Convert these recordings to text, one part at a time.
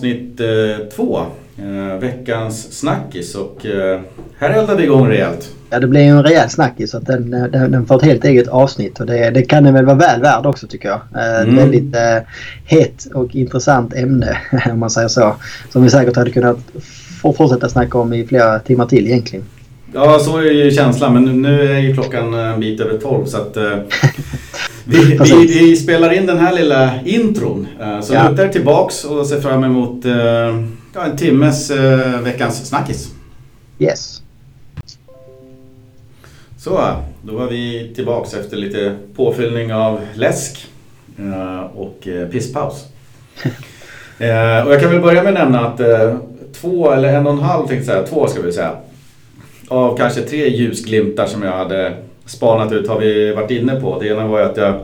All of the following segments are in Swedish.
avsnitt eh, två. Eh, veckans snackis och eh, här eldar vi igång rejält. Ja, det blir ju en rejäl snackis så att den, den, den får ett helt eget avsnitt och det, det kan den väl vara väl värd också tycker jag. Eh, Mm. väldigt eh, hett och intressant ämne om man säger så. Som vi säkert hade kunnat fortsätta snacka om i flera timmar till egentligen. Ja, så är ju känslan men nu- nu är ju klockan en bit över tolv så att vi, vi, Precis. vi spelar in den här lilla intron. Eh, så Ja. luta er tillbaks och se fram emot eh, ja, en timmes eh, veckans snackis. Yes. Så, då var vi tillbaks efter lite påfyllning av läsk och pisspaus. Och jag kan väl börja med att nämna att två eller en och en halv, tänkte jag säga, två ska vi säga. Av kanske tre ljusglimtar som jag hade spanat ut har vi varit inne på. Det ena var ju att jag,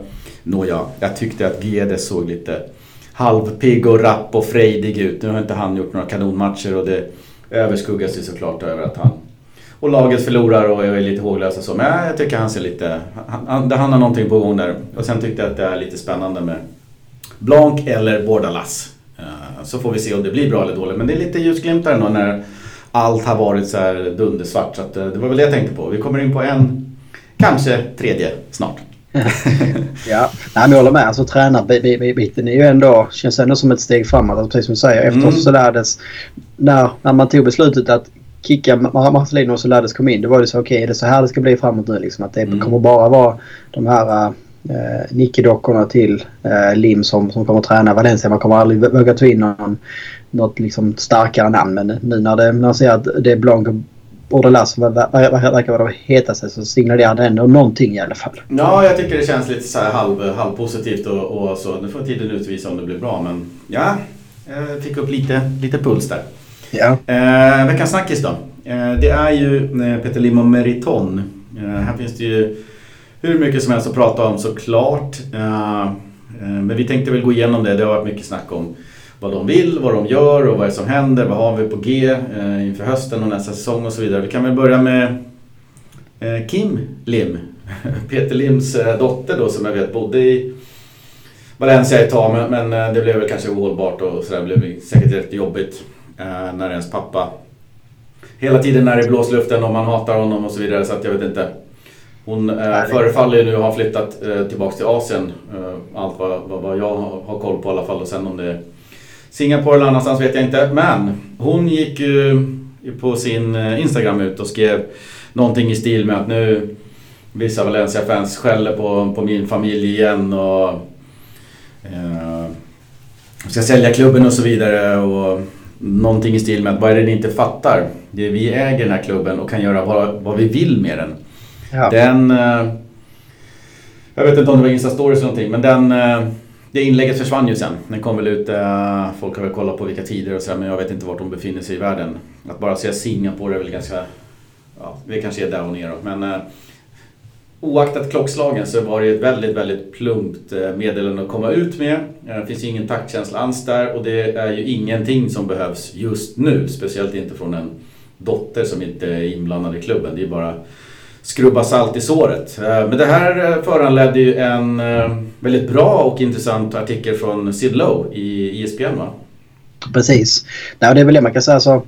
nåja, jag tyckte att GD såg lite halvpigg och rapp och frejdig ut. Nu har inte han gjort några kanonmatcher och det överskuggas ju såklart över att han och laget förlorar och är lite håglösa och så. Men jag tycker han ser lite... Han, han, han har någonting på gång där. Och sen tyckte jag att det är lite spännande med Blanc eller Bordalas. Eh, så får vi se om det blir bra eller dåligt. Men det är lite ljusglimtar ändå när allt har varit så här dundersvart. Så att eh, det var väl det jag tänkte på. Vi kommer in på en, kanske tredje snart. Ja, Nej, jag håller med. Alltså tränarbiten är ju ändå, känns ändå som ett steg framåt. Alltså, precis som du säger. Efter Mm. så lärdes, när, när man tog beslutet att kicka Ma- Marcelino så lärdes kom in. Då var det så okej, är det så här det ska bli framåt nu liksom? Att det Mm. kommer bara vara de här uh, nickedockorna till uh, Lim som, som kommer träna Valencia. Man kommer aldrig vå- våga ta in någon, något liksom starkare namn. Men nu när, det, när man ser att det är Blanc och Bordelas som ver- ver- ver- verkar vara de hetaste så signalerar det ändå någonting i alla fall. Ja, jag tycker det känns lite så halv, halvpositivt och, och så. Nu får tiden utvisa om det blir bra. Men ja, jag fick upp lite, lite puls där. Ja. Eh, veckans snackis då. Eh, det är ju eh, Peter Lim och Meriton. Eh, här finns det ju hur mycket som helst att prata om såklart. Eh, eh, men vi tänkte väl gå igenom det. Det har varit mycket snack om vad de vill, vad de gör och vad det är som händer. Vad har vi på G eh, inför hösten och nästa säsong och så vidare. Vi kan väl börja med eh, Kim Lim. Peter Lims eh, dotter då som jag vet bodde i Valencia ett tag men, men det blev väl kanske ohållbart och sådär. Det blev säkert rätt jobbigt eh, när ens pappa hela tiden är i blåsluften och man hatar honom och så vidare så att jag vet inte. Hon eh, förefaller ju nu ha flyttat eh, tillbaks till Asien. Eh, allt vad, vad, vad jag har, har koll på i alla fall och sen om det Singapore eller annanstans vet jag inte. Men hon gick ju på sin eh, Instagram ut och skrev någonting i stil med att nu vissa Valencia-fans skäller på, på min familj igen och eh, ska sälja klubben och så vidare. Och någonting i stil med att vad är det ni inte fattar? Det är vi äger den här klubben och kan göra vad, vad vi vill med den. Ja. Den... eh, Jag vet inte om det var Insta-stories eller någonting men den... eh, det inlägget försvann ju sen. Den kom väl ut... eh, Folk har väl kollat på vilka tider och sådär men jag vet inte vart de befinner sig i världen. Att bara säga Singapore är väl ganska... Ja, det kanske är där och neråt men... eh, Oaktat klockslagen så var det ett väldigt, väldigt plumpt eh, meddelande att komma ut med. Eh, det finns ju ingen taktkänsla alls där och det är ju ingenting som behövs just nu. Speciellt inte från en dotter som inte är inblandad i klubben. Det är bara skrubba salt i såret. Eh, Men det här eh, föranledde ju en eh, väldigt bra och intressant artikel från Sid Lowe i ESPN va? Precis. Nej, det är väl det man kan säga. Så,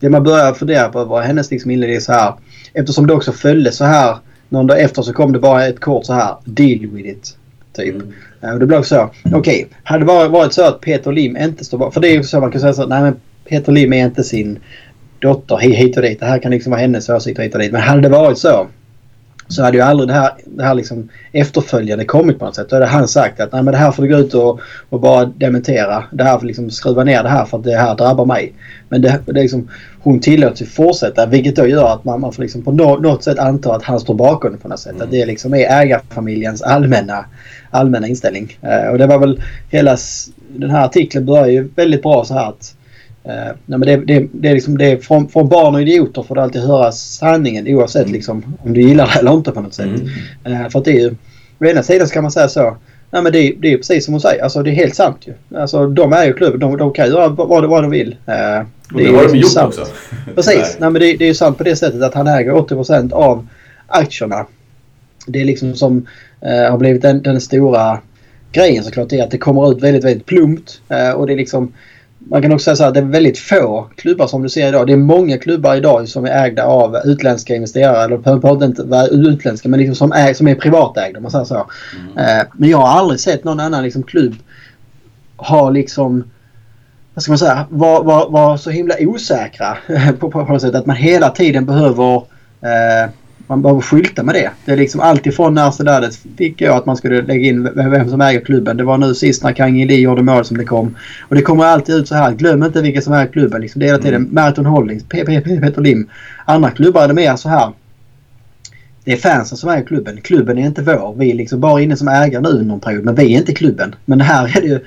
det man börjar fundera på var hennes liksom inledning så här. Eftersom det också följde så här. Någon dag efter så kom det bara ett kort så här. Deal with it. Typ. Mm. Och det blev så. Okej, hade det varit så att Peter Lim inte står bakom. För det är ju så man kan säga så nej men Peter Lim är inte sin dotter hi- hit och dit. Det här kan liksom vara hennes åsikter hit och dit. Men hade det varit så. Så hade ju aldrig det här, det här liksom efterföljande kommit på något sätt. Då hade han sagt att nej men det här får du gå ut och, och bara dementera. Det här får liksom skruva ner det här för att det här drabbar mig. Men det, det liksom, hon tillåts ju fortsätta vilket då gör att man, man får liksom på nå- något sätt anta att han står bakom det på något sätt. Mm. Att det liksom är ägarfamiljens allmänna, allmänna inställning. Eh, och det var väl hela den här artikeln börjar ju väldigt bra så här att eh, nej men det, det, det är liksom det är från, från barn och idioter får du alltid höra sanningen oavsett Mm. liksom, om du gillar det eller inte på något sätt. Mm. Eh, för att det är ju, å ena sidan så kan man säga så. Nej men det, är- det är precis som hon säger. Alltså det är helt sant ju. Alltså de är ju klubben. De, de kan göra vad, vad de vill. Eh, Och det, är har de liksom gjort sant. också. Precis. Nej, men det, det är ju sant på det sättet att han äger 80% av aktierna. Det är liksom som har blivit den, den stora grejen såklart är att det kommer ut väldigt, väldigt plumpt. Och det är liksom man kan också säga så att det är väldigt få klubbar som du ser idag. Det är många klubbar idag som är ägda av utländska investerare. Eller behöver inte vara utländska men liksom som, är, som är privatägda om man säger så. Mm. Eh, men jag har aldrig sett någon annan liksom, klubb ha liksom vad ska man säga, var, var, var så himla osäkra på, på, på något sätt att man hela tiden behöver eh, man behöver skylta med det. Det är liksom alltifrån när så där det fick jag att man skulle lägga in vem som äger klubben. Det var nu sist när Kang Lee gjorde mål som det kom. Och det kommer alltid ut så här. Glöm inte vilka som äger klubben. Liksom det är hela tiden mm. Marathon Holdings, Peter Lim. Andra klubbar är det mer så här. Det är fansen som äger klubben. Klubben är inte vår. Vi är liksom bara inne som ägare nu under en period. Men vi är inte klubben. Men här är det ju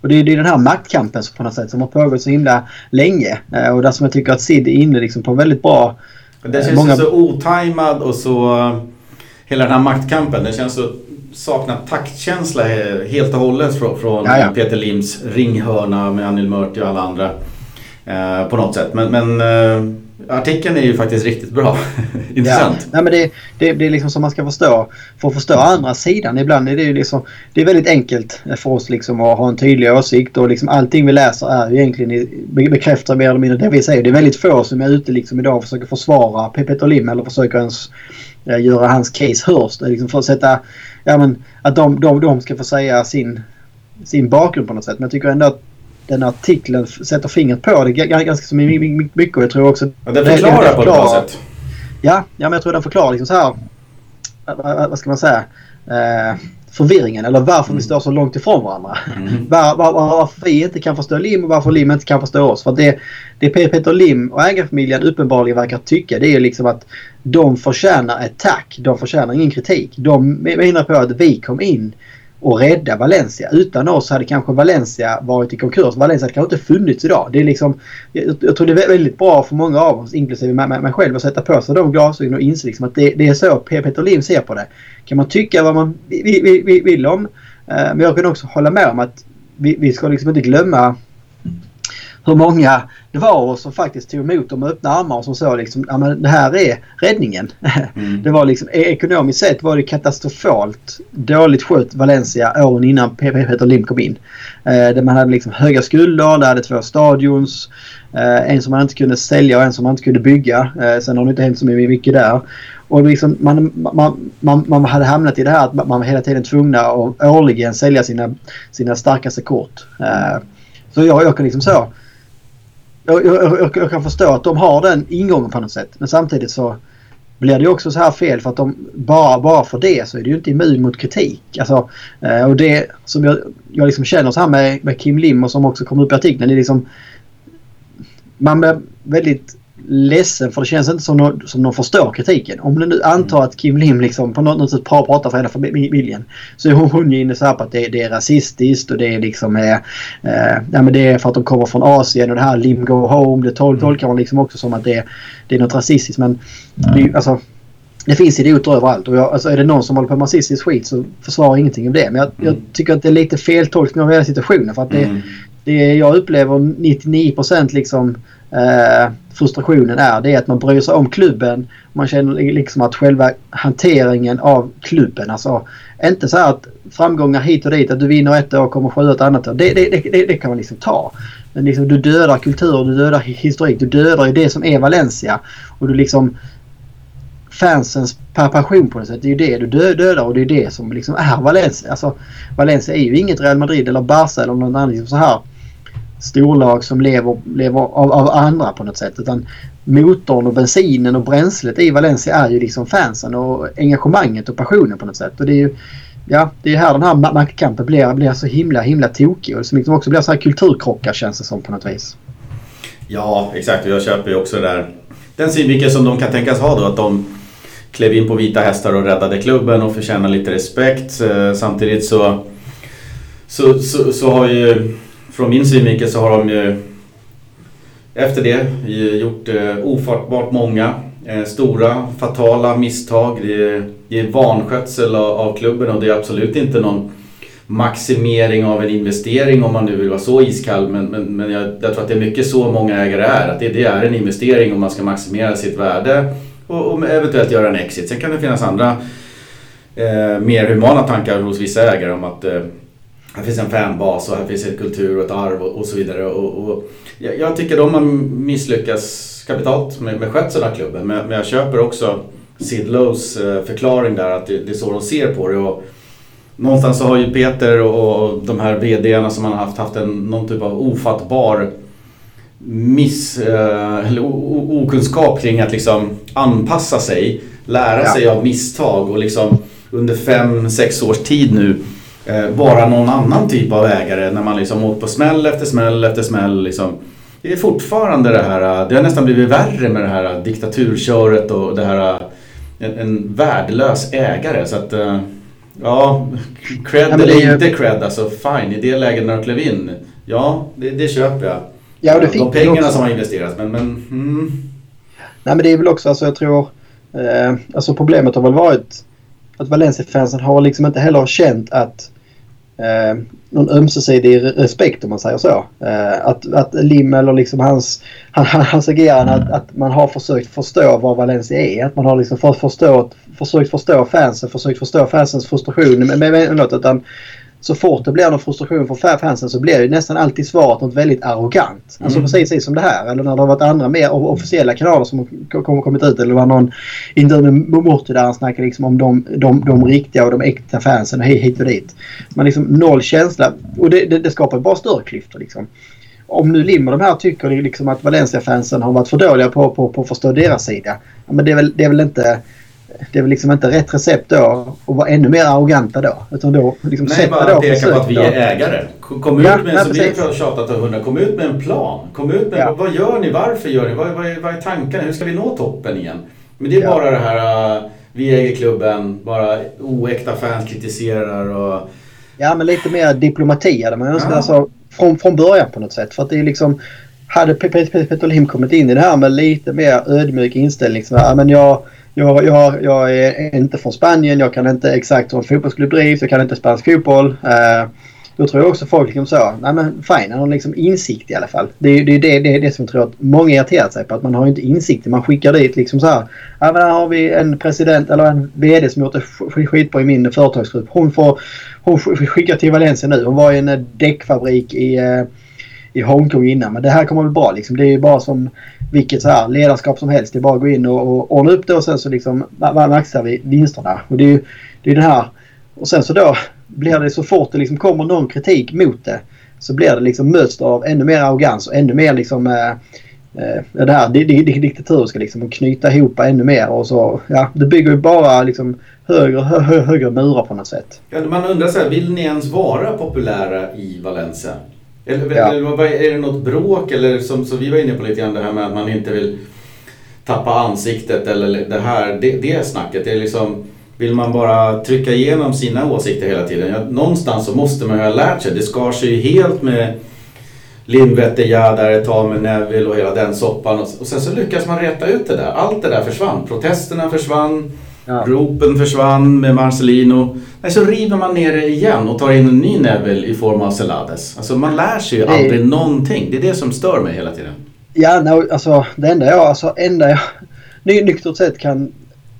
och det är, det är den här maktkampen på något sätt som har pågått så himla länge. Eh, och där som jag tycker att Sid är inne liksom på en väldigt bra... Den känns många... så otajmad och så... Hela den här maktkampen, den känns så saknar taktkänsla helt och hållet från, från ja, ja. Peter Lims ringhörna med Anil Murti och alla andra. Eh, på något sätt. Men, men eh, Artikeln är ju faktiskt riktigt bra. Intressant. Ja, nej, men det, det, det är liksom som man ska förstå. För att förstå andra sidan ibland är det ju liksom, Det är väldigt enkelt för oss liksom att ha en tydlig åsikt och liksom allting vi läser är ju egentligen bekräftar mer eller mindre det vi säger. Det är väldigt få som är ute liksom idag och försöker försvara Peter Lim eller försöker ens äh, göra hans case hörs. Liksom för att sätta... Ja men att de, de, de ska få säga sin, sin bakgrund på något sätt. Men jag tycker ändå att den artikeln sätter fingret på det ganska så mycket. Jag tror också... Ja, den förklarar det, på ett bra sätt. Ja, ja, men jag tror den förklarar liksom så här... Vad ska man säga? Eh, förvirringen eller varför mm. vi står så långt ifrån varandra. Mm. Var, var, varför vi inte kan förstå Lim och varför Lim inte kan förstå oss. För det, det Peter Lim och ägarfamiljen uppenbarligen verkar tycka det är liksom att de förtjänar ett tack. De förtjänar ingen kritik. De menar på att vi kom in och rädda Valencia. Utan oss hade kanske Valencia varit i konkurs. Valencia hade kanske inte funnits idag. Det är liksom, jag, jag tror det är väldigt bra för många av oss, inklusive mig, mig själv, att sätta på sig de glasögonen och inse liksom att det, det är så Peter Lim ser på det. Kan man tycka vad man vill, vill, vill om. Eh, men jag kan också hålla med om att vi, vi ska liksom inte glömma hur många det var som faktiskt tog emot dem med öppna armar och som sa liksom ja men det här är räddningen. Mm. Det var liksom e- ekonomiskt sett var det katastrofalt dåligt skött Valencia åren innan Peter Lim kom in. Eh, där man hade liksom höga skulder, det hade två stadions. Eh, en som man inte kunde sälja och en som man inte kunde bygga. Eh, sen har det inte hänt så mycket där. Och liksom man, man, man, man hade hamnat i det här att man var hela tiden tvungna att årligen sälja sina, sina starkaste kort. Eh, så jag, jag kan liksom så jag, jag, jag, kan förstå att de har den ingången på något sätt. Men samtidigt så blir det också så här fel för att de bara, bara för det så är det ju inte immun mot kritik. Alltså, eh, och det som jag, jag liksom känner så här med, med Kim Lim och som också kom upp i artikeln. Det är liksom, man blir väldigt ledsen för det känns inte som, någon, som de förstår kritiken. Om du nu antar att Kim Lim liksom på något sätt pratar för hela familjen så är hon, ju inne så här på att det, det är rasistiskt och det är liksom eh, eh, ja, men det är för att de kommer från Asien och det här Lim go home det tol mm. tolkar man liksom också som att det, det är något rasistiskt men det, alltså, det finns idioter överallt och jag, alltså, är det någon som håller på med rasistisk skit så försvarar ingenting av det. Men jag, mm. jag tycker att det är lite feltolkning av hela situationen för att det, mm. det jag upplever 99 liksom eh, frustrationen är. Det är att man bryr sig om klubben. Man känner liksom att själva hanteringen av klubben, alltså inte så här att framgångar hit och dit, att du vinner ett år och kommer sju ett annat år. Det, det, det, det, kan man liksom ta. Men liksom, du dödar kultur, du dödar historik, du dödar ju det som är Valencia. Och du liksom fansens passion på något sätt. Det är ju det du dödar och det är det som liksom är Valencia. Alltså, Valencia är ju inget Real Madrid eller Barca eller någon annan liksom så här storlag som lever, lever av, av, andra på något sätt. Utan motorn och bensinen och bränslet i Valencia är ju liksom fansen och engagemanget och passionen på något sätt. Och det är ju ja, det är här den här maktkampen blir, blir så himla himla tokig och som liksom också blir så här kulturkrockar känns det som på något vis. Ja, exakt. Jag köper ju också det där. Den synvinkeln som de kan tänkas ha då att de klev in på vita hästar och räddade klubben och förtjänar lite respekt. Eh, samtidigt så, så, så, så har ju från min synvinkel så har de ju efter det gjort eh, ofattbart många eh, stora fatala misstag. Det är, vanskötsel av, klubben och det är absolut inte någon maximering av en investering om man nu vill vara så iskall. Men, men, men jag, jag, tror att det är mycket så många ägare är. Att det, det är en investering om man ska maximera sitt värde och, och eventuellt göra en exit. Sen kan det finnas andra eh, mer humana tankar hos vissa ägare om att eh, här finns en fanbas och här finns ett kultur och ett arv och, och så vidare. Och, och jag, jag, tycker de har misslyckats kapitalt med, med skötseln av klubben. Men, men jag köper också Sid Lows eh, förklaring där att det, det, är så de ser på det. Och någonstans så har ju Peter och de här VDarna som han har haft, haft en, någon typ av ofattbar miss, eh, eller okunskap kring att liksom anpassa sig, lära ja. sig av misstag och liksom under fem, sex års tid nu vara någon annan typ av ägare när man liksom åkt på smäll efter smäll efter smäll. Liksom. Det är fortfarande det här, det har nästan blivit värre med det här diktaturköret och det här en, en värdelös ägare. Så att, eh, ja, cred ja, eller inte cred, alltså fine. I det läget när de klev in, ja, det, det köper jag. Ja, det de pengarna som har investerats, men... men mm. Nej, men det är väl också, alltså jag tror... Eh, alltså problemet har väl varit att Valencia-fansen har liksom inte heller känt att eh, någon ömsesidig respekt om man säger så. Eh, att, att Lim eller liksom hans, hans agerande, att, att man har försökt förstå vad Valencia är. Att man har liksom för, förstå, försökt förstå fansen, försökt förstå fansens frustration Men, men, men, något. Utan så fort det blir någon frustration från fansen så blir det nästan alltid svaret något väldigt arrogant. Alltså mm. precis som det här. Eller när det har varit andra mer officiella kanaler som har kommit ut. Eller det var någon intervju med Morty där han snackade liksom om de, de, de riktiga och de äkta fansen och hit och dit. Man liksom noll känsla. Och det, det, det skapar bara större klyftor liksom. Om nu Lim och de här tycker liksom att Valencia-fansen har varit för dåliga på, på, på att förstå deras sida. Men det är väl, det är väl inte det är väl liksom inte rätt recept då att vara ännu mer arroganta då. Utan då liksom Nej, bara peka på att vi är ägare. Kom ut ja, med, nej, som vi har tjatat om hundra, kom ut med en plan. Kom ut med, ja. vad gör ni? Varför gör ni? Vad, vad, är, vad är tankarna? Hur ska vi nå toppen igen? Men det är ja. bara det här, uh, vi äger klubben, bara oäkta fans kritiserar och... Ja, men lite mer diplomati hade man önskat. Ja. Alltså, från, från början på något sätt. För att det är liksom... Hade Peter Lim kommit in i det här med lite mer ödmjuk inställning. Så här, men jag jag, jag, jag är inte från Spanien, jag kan inte exakt hur en fotbollsklubb drivs, jag kan inte spansk fotboll. Eh, då tror jag också folk liksom så, nej men fine, han har liksom insikt i alla fall. Det är det, det, det, det som jag tror att många irriterar sig på, att man har inte insikt. Man skickar dit liksom så här, ja men här har vi en president eller en VD som gjort det skitbra i min företagsgrupp. Hon får, hon skickar till Valencia nu. Hon var i en däckfabrik i eh, i Hongkong innan. Men det här kommer bli bra liksom. Det är ju bara som vilket så här ledarskap som helst. Det är bara att gå in och, och ordna upp det och sen så liksom maxar vi vinsterna. Och det är ju det är den här. Och sen så då blir det så fort det liksom kommer någon kritik mot det så blir det liksom möts av ännu mer arrogans och ännu mer liksom eh, eh, det här det, det, det diktatoriska liksom och knyta ihop ännu mer och så ja det bygger ju bara liksom högre, hö, högre murar på något sätt. Ja, man undrar så här, vill ni ens vara populära i Valencia? Eller, ja. eller är det något bråk eller som, som vi var inne på lite grann det här med att man inte vill tappa ansiktet eller det här, det, det snacket. Det är liksom, vill man bara trycka igenom sina åsikter hela tiden? Ja, någonstans så måste man ju ha lärt sig. Det skar sig ju helt med Lindvetter, Jadar ett tag med Neville och hela den soppan. Och, och sen så lyckas man rätta ut det där. Allt det där försvann. Protesterna försvann. Ja. Ropen försvann med Marcelino. Nej, så river man ner det igen och tar in en ny Neville i form av Celades. Alltså man lär sig ju det... aldrig någonting. Det är det som stör mig hela tiden. Ja, no, alltså det enda jag, alltså, enda jag nyktert sett kan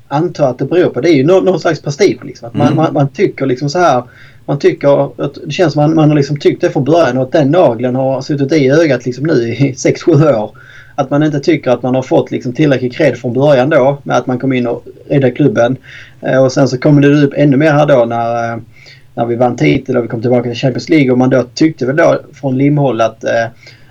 anta att det beror på det är ju någon, någon slags prestige. Liksom. Att man, mm. man, man, tycker liksom så här. Man tycker att det känns som man, man har liksom tyckt det från början och att den nageln har suttit i ögat liksom nu i 6-7 år att man inte tycker att man har fått liksom tillräcklig cred från början då med att man kom in och räddade klubben. Eh, och sen så kom det upp ännu mer här då när, eh, när vi vann titel och vi kom tillbaka till Champions League och man då tyckte väl då från Limhåll att eh,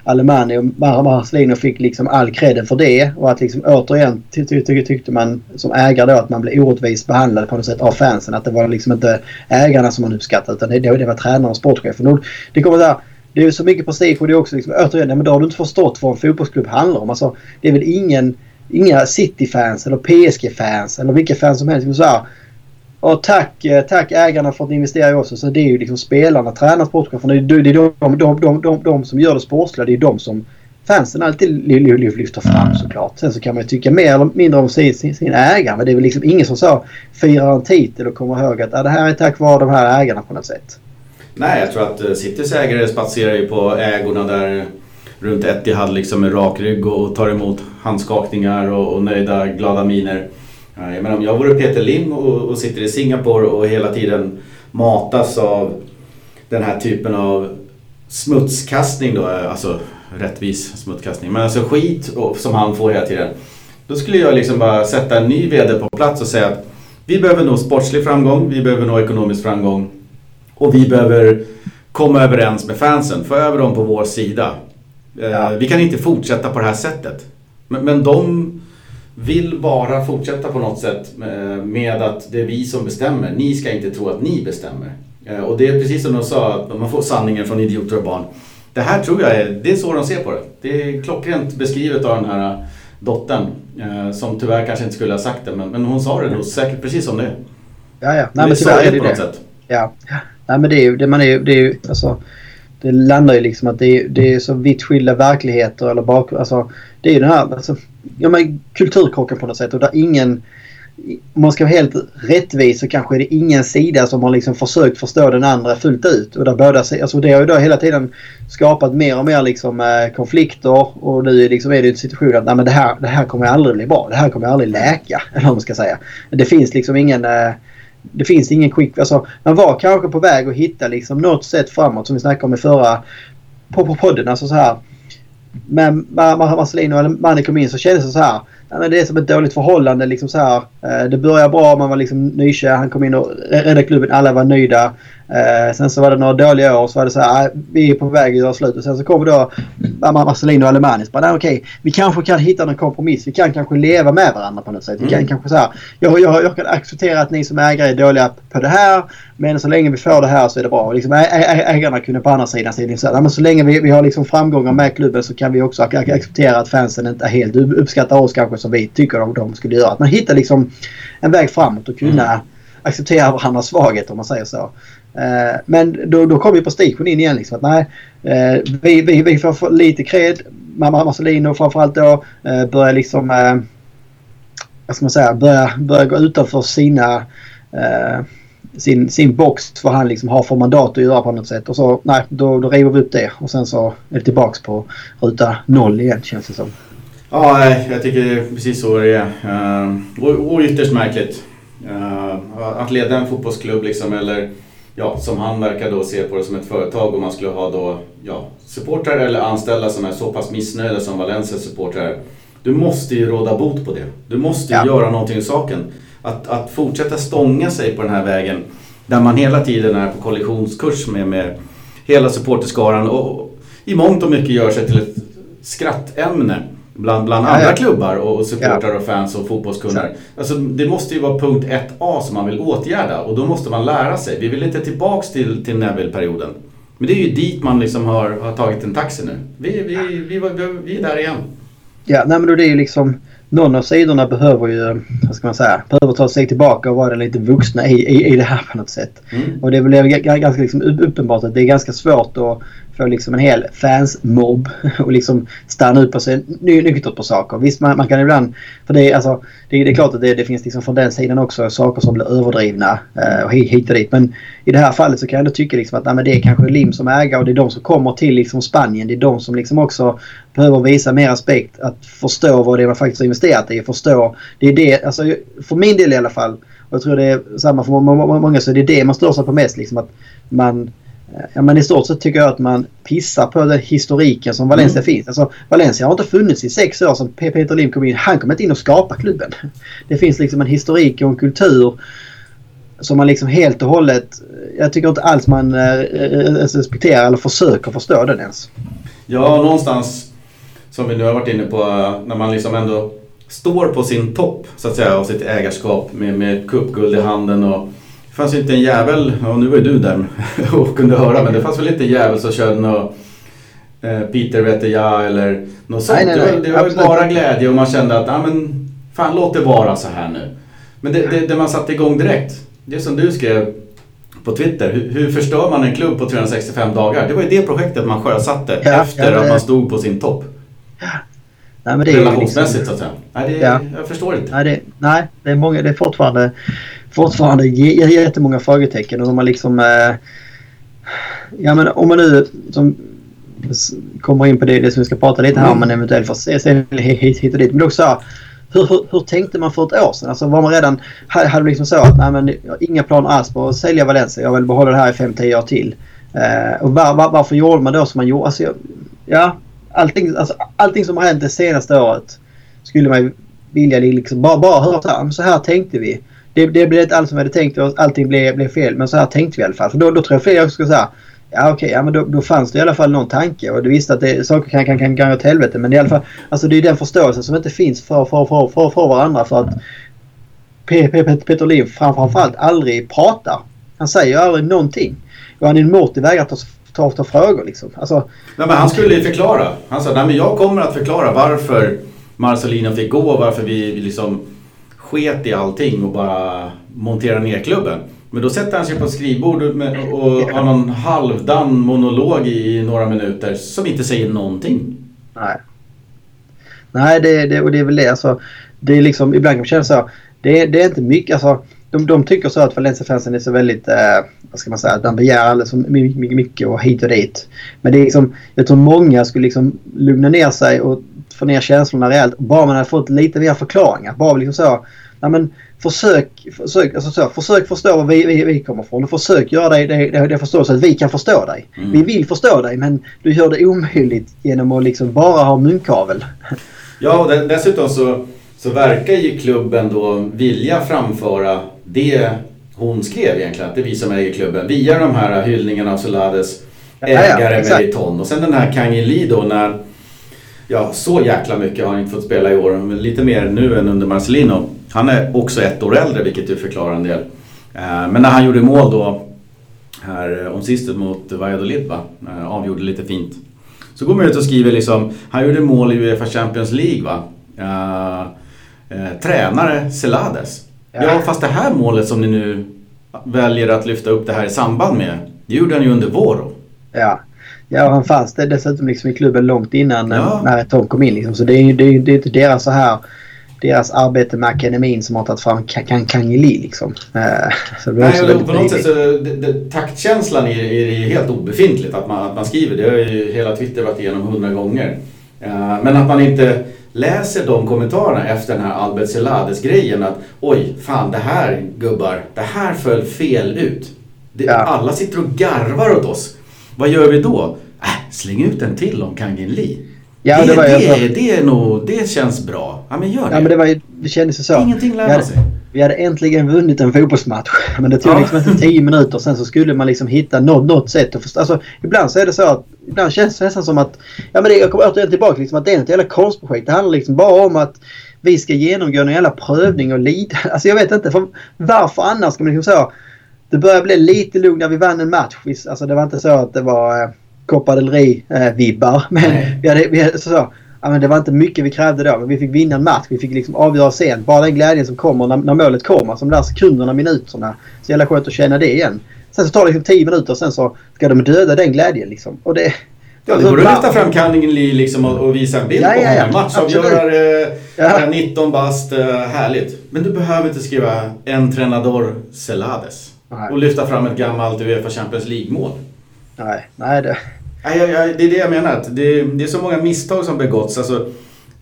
Alemani och Marcelino fick liksom all credden för det och att liksom återigen ty ty ty tyckte man som ägare då att man blev orättvist behandlad på något sätt av fansen. Att det var liksom inte ägarna som man uppskattade utan det, det var tränaren och sportchefen. Det kommer där det är så mycket prestige och det är också liksom, återigen, men då har du inte förstått vad en fotbollsklubb handlar om. Alltså, det är väl ingen, inga City-fans eller PSG-fans eller vilka fans som helst. Så här, och tack, eh, tack ägarna för att ni investerar i oss. Så det är ju liksom spelarna, tränarna, sportchefen. Det är, de, de, de, de, de som gör det sportsliga. Det är de som fansen alltid lyfter fram såklart. Sen så kan man ju tycka mer eller mindre om sin, sin, sin ägare. Men det är väl liksom ingen som så firar en titel och kommer ihåg att ah, det här är tack vare de här ägarna på något sätt. Nej, jag tror att eh, Citys ägare spatserar ju på ägorna där runt Etihad liksom med rak rygg och tar emot handskakningar och, och nöjda, glada miner. Jag menar, om jag vore Peter Lim och, och sitter i Singapore och hela tiden matas av den här typen av smutskastning då, eh, alltså rättvis smutskastning, men alltså skit som han får hela tiden. Då skulle jag liksom bara sätta en ny VD på plats och säga att vi behöver nå sportslig framgång, vi behöver nå ekonomisk framgång och vi behöver komma överens med fansen, få över dem på vår sida. Eh, ja. Vi kan inte fortsätta på det här sättet. Men, men de vill bara fortsätta på något sätt med att det är vi som bestämmer. Ni ska inte tro att ni bestämmer. Eh, och det är precis som de sa, att man får sanningen från idioter och barn. Det här tror jag är, det är så de ser på det. Det är klockrent beskrivet av den här dottern. Eh, som tyvärr kanske inte skulle ha sagt det, men, men hon sa det nog säkert precis som det är. Ja, ja. Nej, men tyvärr är det på något sätt. Ja. Nej, men det är ju, det man är det är ju, alltså, det landar ju liksom att det är, det är så vitt skilda verkligheter eller bak, Alltså, det är ju den här alltså, ja, men, kulturkrocken på något sätt och där ingen om man ska vara helt rättvis så kanske det är ingen sida som har liksom försökt förstå den andra fullt ut. Och där båda, alltså det har ju då hela tiden skapat mer och mer liksom, eh, konflikter och nu liksom är det en situation att Nej, men det, här, det här kommer aldrig bli bra. Det här kommer aldrig läka. Eller vad man ska säga. Det finns liksom ingen... Eh, det finns ingen quick... Alltså, man var kanske på väg att hitta liksom något sätt framåt som vi snackade om i förra på, på podden. Alltså så här. Men Marcelino eller Manny kom in så kändes det så här ja, men det är som ett dåligt förhållande. Liksom så här. Eh, det börjar bra, man var liksom nykär, han kom in och räddade klubben, alla var nöjda. Eh, sen så var det några dåliga år så var det så här, vi är på väg att göra slut. Och sen så kommer då Marcelino och Alemanis. Bara, okej, vi kanske kan hitta någon kompromiss. Vi kan kanske leva med varandra på något sätt. Vi kan mm. kanske så här, jag, jag, jag kan acceptera att ni som ägare är dåliga på det här. Men så länge vi får det här så är det bra. Liksom, ägarna kunde på andra sidan säga så, men så länge vi, vi har liksom framgångar med klubben så kan vi också acceptera att fansen inte helt uppskattar oss kanske som vi tycker de, de skulle göra. Att man hittar liksom en väg framåt och kunna mm. acceptera varandras svaghet om man säger så. Uh, men då, då kom vi på station in igen liksom att nej, uh, vi, vi, vi får få lite cred. Mamma Marcelino framförallt då uh, börjar liksom, vad ska man säga, börja, börja gå utanför sina sin, sin box vad han liksom har för mandat att göra på något sätt. Och så nej, då, då river vi upp det och sen så är det tillbaks på ruta noll igen känns det som. Ja, jag tycker precis så det är. Uh, och, och ytterst märkligt. Uh, att leda en fotbollsklubb liksom eller ja, som han verkar då se på det som ett företag och man skulle ha då ja, supportrar eller anställda som är så pass missnöjda som Valencias supportrar. Du måste ju råda bot på det. Du måste ju ja. göra någonting i saken. Att, att fortsätta stånga sig på den här vägen där man hela tiden är på kollisionskurs med, med hela supporterskaran och i mångt och mycket gör sig till ett skrattämne bland, bland andra ja. klubbar och supportrar ja. och fans och fotbollskunder. Alltså, det måste ju vara punkt 1A som man vill åtgärda och då måste man lära sig. Vi vill inte tillbaks till, till Neville-perioden. Men det är ju dit man liksom har, har tagit en taxi nu. Vi, vi, vi, vi, vi är där igen. Ja, nej men då det är ju liksom någon av sidorna behöver ju, vad ska man säga, behöver ta sig tillbaka och vara lite vuxna i, i, i det här på något sätt. Mm. Och det väl ganska liksom uppenbart att det är ganska svårt att få liksom en hel fansmobb och liksom stanna upp och se nyktert på saker. Visst, man, man, kan ibland... För det är, alltså, det, det är klart att det, det, finns liksom från den sidan också saker som blir överdrivna eh, och hit och dit. Men i det här fallet så kan jag ändå tycka liksom att nej, men det är kanske Lim som ägare och det är de som kommer till liksom Spanien. Det är de som liksom också behöver visa mer aspekt. Att förstå vad det är man faktiskt har investerat i. Förstå. Det är det, alltså, för min del i alla fall. Och jag tror det är samma för många så det är det det man stör sig på mest. Liksom, att man Ja, men i stort sett tycker jag att man pissar på den historiken som Valencia mm. finns. Alltså, Valencia har inte funnits i sex år sedan Peter Lim kom in. Han kom inte in och skapade klubben. Det finns liksom en historik och en kultur som man liksom helt och hållet... Jag tycker inte alls man äh, respekterar eller försöker förstå den ens. Ja, någonstans som vi nu har varit inne på när man liksom ändå står på sin topp så att säga av sitt ägarskap med, med cupguld i handen och det fanns ju inte en jävel, och nu var ju du där och kunde höra, men det fanns väl inte en jävel som körde något Peter vet jag eller något sånt. Nej, nej, nej, det var, ju bara glädje och man kände att, ja men fan låt det vara så här nu. Men det, det, det man satte igång direkt, det som du skrev på Twitter, hur, hur, förstör man en klubb på 365 dagar? Det var ju det projektet man sjösatte ja, efter ja, att man stod på sin topp. Nej, men det Relationsmässigt liksom... så att säga. Nej, det, ja. jag förstår inte. Nej det, nej, det är många, det är fortfarande fortfarande jättemånga frågetecken. Och de har liksom... Eh, ja men om man nu som kommer in på det, det som vi ska prata lite här om, mm. eventuellt får se, se hit och dit. Men också hur, hur, hur, tänkte man för ett år sedan? Alltså var man redan... Hade liksom så att nej men, jag har inga planer alls på att sälja Valencia. Jag vill behålla det här i 5-10 år till. Eh, och var, var, varför gjorde man då som man gjorde? Alltså, ja, allting, alltså, allting som har hänt det senaste året skulle man vilja liksom bara, bara höra så här, så här tänkte vi. Det, det blev inte alls som vi hade tänkt oss. Allting blev, blev fel. Men så här tänkte vi i alla fall. För då, då tror jag fler också skulle säga Ja okej, okay, ja, men då, då, fanns det i alla fall någon tanke och du visste att det, saker kan, kan, kan, kan gå åt helvete. Men i alla fall, alltså det är den förståelsen som inte finns för, för, för, för, för varandra. För att Peter Liv framförallt aldrig pratar. Han säger aldrig någonting. Och han är en mått iväg att ta, ta, ta frågor liksom. Alltså, nej, men han skulle ju förklara. Han sa nej men jag kommer att förklara varför Marcelino fick gå och varför vi liksom sket i allting och bara monterade ner klubben. Men då sätter han sig på ett skrivbord och har någon halvdan monolog i några minuter som inte säger någonting. Nej. Nej, det, det, och det är väl det. Alltså, det är liksom, ibland kan man känna så. Det, det är inte mycket. Alltså, de, de tycker så att Valencia-fansen är så väldigt, eh, vad ska man säga, de begär alldeles så mycket, mycket och hit och dit. Men det är liksom, jag tror många skulle liksom lugna ner sig och få ner känslorna rejält. Bara man hade fått lite mer förklaringar. Bara liksom så, ja, men försök, försök, alltså så, försök förstå var vi, vi, vi kommer ifrån och försök göra det, det, det, det förstå så att vi kan förstå dig. Mm. Vi vill förstå dig men du gör det omöjligt genom att liksom bara ha munkavel. Ja, och dessutom så, så verkar ju klubben då vilja framföra det hon skrev egentligen, att det är vi som äger klubben, via de här hyllningarna av Solades ägare ja, ja, Meriton. Och sen den här Kang Lee då när, ja så jäkla mycket har han inte fått spela i år, men lite mer nu än under Marcelino. Han är också ett år äldre vilket ju förklarar en del. Eh, men när han gjorde mål då här om sistet mot Valladolid va? Eh, avgjorde lite fint. Så går man ut och skriver liksom, han gjorde mål i Uefa Champions League va. Uh, uh, tränare Celades. Ja. ja fast det här målet som ni nu väljer att lyfta upp det här i samband med. Det gjorde han ju under våren. Ja. Ja, han fanns det dessutom liksom i klubben långt innan ja. när Tom kom in. Liksom. Så det är ju det är, det är inte deras så här deras arbete med akademin som har tagit fram Kangeli liksom. Eh, så det Nej, på något sätt så det, det, taktkänslan är, är helt obefintligt att man, att man skriver. Det har ju hela Twitter varit igenom hundra gånger. Eh, men att man inte läser de kommentarerna efter den här Albert Celades grejen att oj, fan det här gubbar, det här föll fel ut. Det, ja. Alla sitter och garvar åt oss. Vad gör vi då? Äh, släng ut en till om Kangin Lee. Ja, det, det, var, det, alltså, det, är nog, det känns bra. Ja men gör det. Ja men det, var, det kändes ju så. Ingenting lär man sig. Vi hade äntligen vunnit en fotbollsmatch. Men det tog ja. liksom inte tio minuter. Sen så skulle man liksom hitta något, något sätt att förstå. Alltså, ibland så är det så att... Ibland känns det nästan som att... Ja men det, jag kommer återigen tillbaka liksom att det är ett jävla konstprojekt. Det handlar liksom bara om att vi ska genomgå en jävla prövning och lida. Alltså jag vet inte. För varför annars ska man liksom så... Det börjar bli lite lugnt när vi vann en match. Alltså det var inte så att det var... Eh, Copa del Rey-vibbar. Eh, men vi hade, vi hade, så, så, ja, men det var inte mycket vi krävde då. Men vi fick vinna en match. Vi fick liksom avgöra sent. Bara den glädjen som kommer när, när målet kommer. Alltså de där sekunderna, minuterna. Så jävla skönt att känna det igen. Sen så tar det liksom 10 minuter och sen så ska de döda den glädjen liksom. Och det, Ja, du borde lyfta fram Cunningham Lee liksom och, och, visa en bild ja, på honom. Ja, ja. Matchavgörare, ja. 19 bast, uh, härligt. Men du behöver inte skriva en tränador Celades. Nej. Och lyfta fram ett gammalt Uefa Champions League-mål. Nej, nej det... Nej, det är det jag menar. Att det, det är så många misstag som begåtts. Alltså,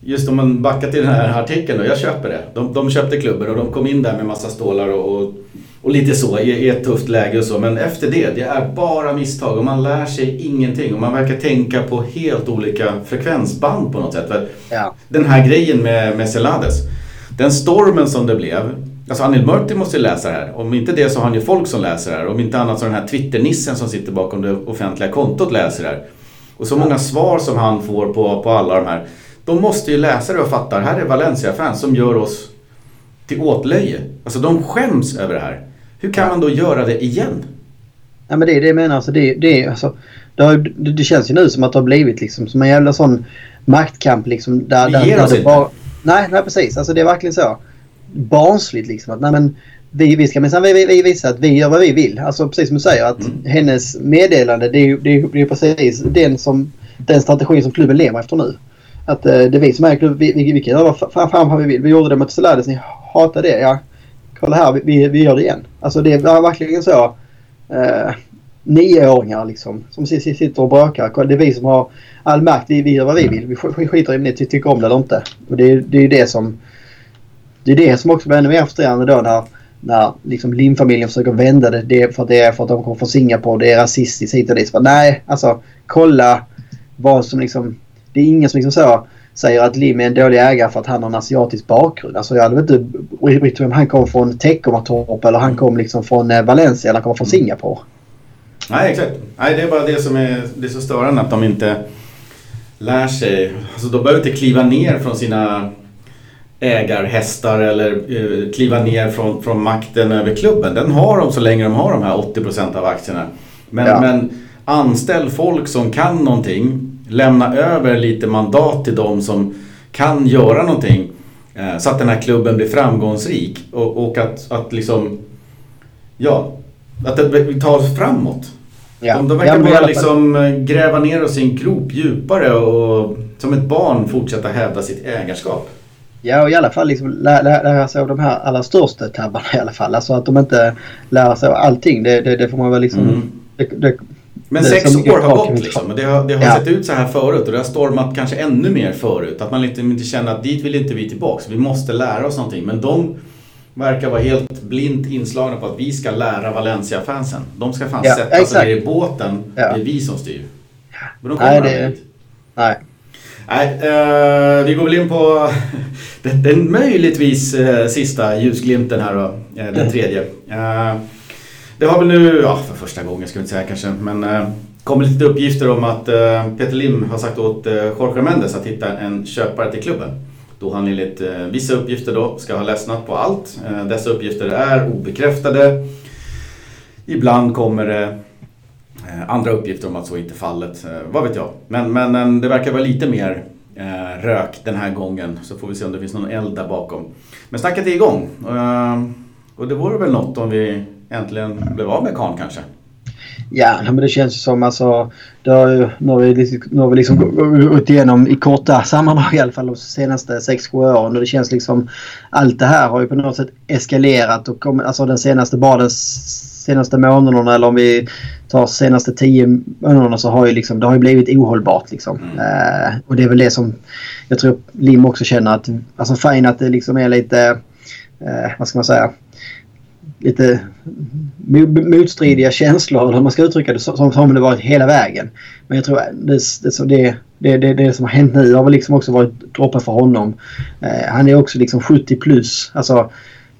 just om man backar till den här artikeln då, jag köper det. De, de köpte klubben och de kom in där med massa stålar och, och, och lite så i, i, ett tufft läge och så. Men efter det, det är bara misstag och man lär sig ingenting. Och man verkar tänka på helt olika frekvensband på något sätt. Ja. Den här grejen med, med Celades. Den stormen som det blev Alltså Anil Murti måste ju läsa det här. Om inte det så har han ju folk som läser det här. Om inte annat så den här Twitter-nissen som sitter bakom det offentliga kontot läser det här. Och så många svar som han får på, på alla de här. De måste ju läsa det och fatta. Här är Valencia-fans som gör oss till åtlöje. Alltså de skäms över det här. Hur kan man då göra det igen? Ja men det är det jag menar. Alltså, det, det, alltså, det, har, det, känns ju nu som att det har blivit liksom som en jävla sån maktkamp liksom. Där, Vi ger där, oss där inte. Bara, nej, nej precis. Alltså det är verkligen så barnsligt liksom. Att, nej, men, vi, vi ska minsann vi, vi, visa att vi gör vad vi vill. Alltså precis som du säger att mm. hennes meddelande det är ju det är, det är precis den, som, den strategi som klubben lever efter nu. Att eh, det är vi som är klubb. Vi, vi, vi kan göra vad fan, vad vi vill. Vi gjorde det mot Celades. Ni hatar det. Ja, kolla här. Vi, vi gör det igen. Alltså det är verkligen så. Eh, nioåringar liksom som sitter och bråkar. Det är vi som har all makt. Vi, vi gör vad vi vill. Vi skiter i om ni tycker om det eller inte. Och det, det är ju det som det är det som också blir ännu mer frustrerande då när när liksom Lim-familjen försöker vända det, det för att det är för att de kommer från Singapore, det är rasistiskt hit och dit. Så, nej, alltså kolla vad som liksom... Det är ingen som liksom så säger att Lim är en dålig ägare för att han har en asiatisk bakgrund. Alltså jag hade inte brytt mig om han kom från Teckomatorp eller han kom liksom från eh, Valencia eller han kommer från Mm. Singapore. Nej, exakt. Nej, det är bara det som är, det är så störande att de inte lär sig. Alltså, de behöver inte kliva ner från sina ägarhästar eller eh, kliva ner från, från makten över klubben. Den har de så länge de har de här 80% av aktierna. Men, Ja. men anställ folk som kan någonting. Lämna över lite mandat till dem som kan göra någonting. Eh, så att den här klubben blir framgångsrik. Och, och att, att liksom... Ja, att det tar oss framåt. Ja. De, de verkar bara liksom eh, gräva ner oss i en grop djupare och som ett barn fortsätta hävda sitt ägarskap. Ja, och i alla fall liksom lä- lä- lära sig av de här allra största tabbarna i alla fall. Alltså att de inte lär sig av allting. Det, det, det får man väl liksom... Mm. Det, det, Men sex år har gått liksom. Och det har, det har Ja. sett ut så här förut och det har stormat kanske ännu mer förut. Att man liksom inte känner att dit vill inte vi tillbaks. Vi måste lära oss någonting. Men de verkar vara helt blint inslagna på att vi ska lära Valencia-fansen. De ska fan Ja, sätta sig exakt. ner i båten. Ja. Det är vi som styr. Men de Nej, kommer det- aldrig dit. nej. Nej, eh, vi går väl in på den, den möjligtvis eh, sista ljusglimten här då. Eh, den tredje. Eh, det har väl nu, ja för första gången ska vi inte säga kanske, men eh, kommer lite uppgifter om att eh, Peter Lim har sagt åt eh, Jorge Mendes att hitta en köpare till klubben. Då han enligt eh, vissa uppgifter då ska ha ledsnat på allt. Eh, dessa uppgifter är obekräftade. Ibland kommer det Eh, andra uppgifter om att så inte är fallet. Eh, vad vet jag. Men, men eh, det verkar vara lite mer rök den här gången. Så får vi se om det finns någon eld där bakom. Men snacket är igång. Och det vore väl något om vi äntligen blev av med Kahn kanske. Ja, men det känns ju som alltså... Det har ju, nu har vi, liksom- nu har vi liksom gått igenom i korta sammanhang i alla fall de senaste 6-7 åren. Och det känns liksom... Allt det här har ju på något sätt eskalerat och kom, alltså den senaste, bara den senaste månaderna eller om vi tar senaste 10 månaderna så har ju liksom... Det har ju blivit ohållbart liksom. Mm. Eh, och det är väl det som jag tror Lim också känner att... Alltså fine att det liksom är lite... Eh, vad ska man säga? lite mo- motstridiga känslor eller hur man ska uttrycka det som, som det varit hela vägen. Men jag tror det, det, det, det, det, det som har hänt nu har väl liksom också varit droppen för honom. Eh, han är också liksom 70 plus. Alltså,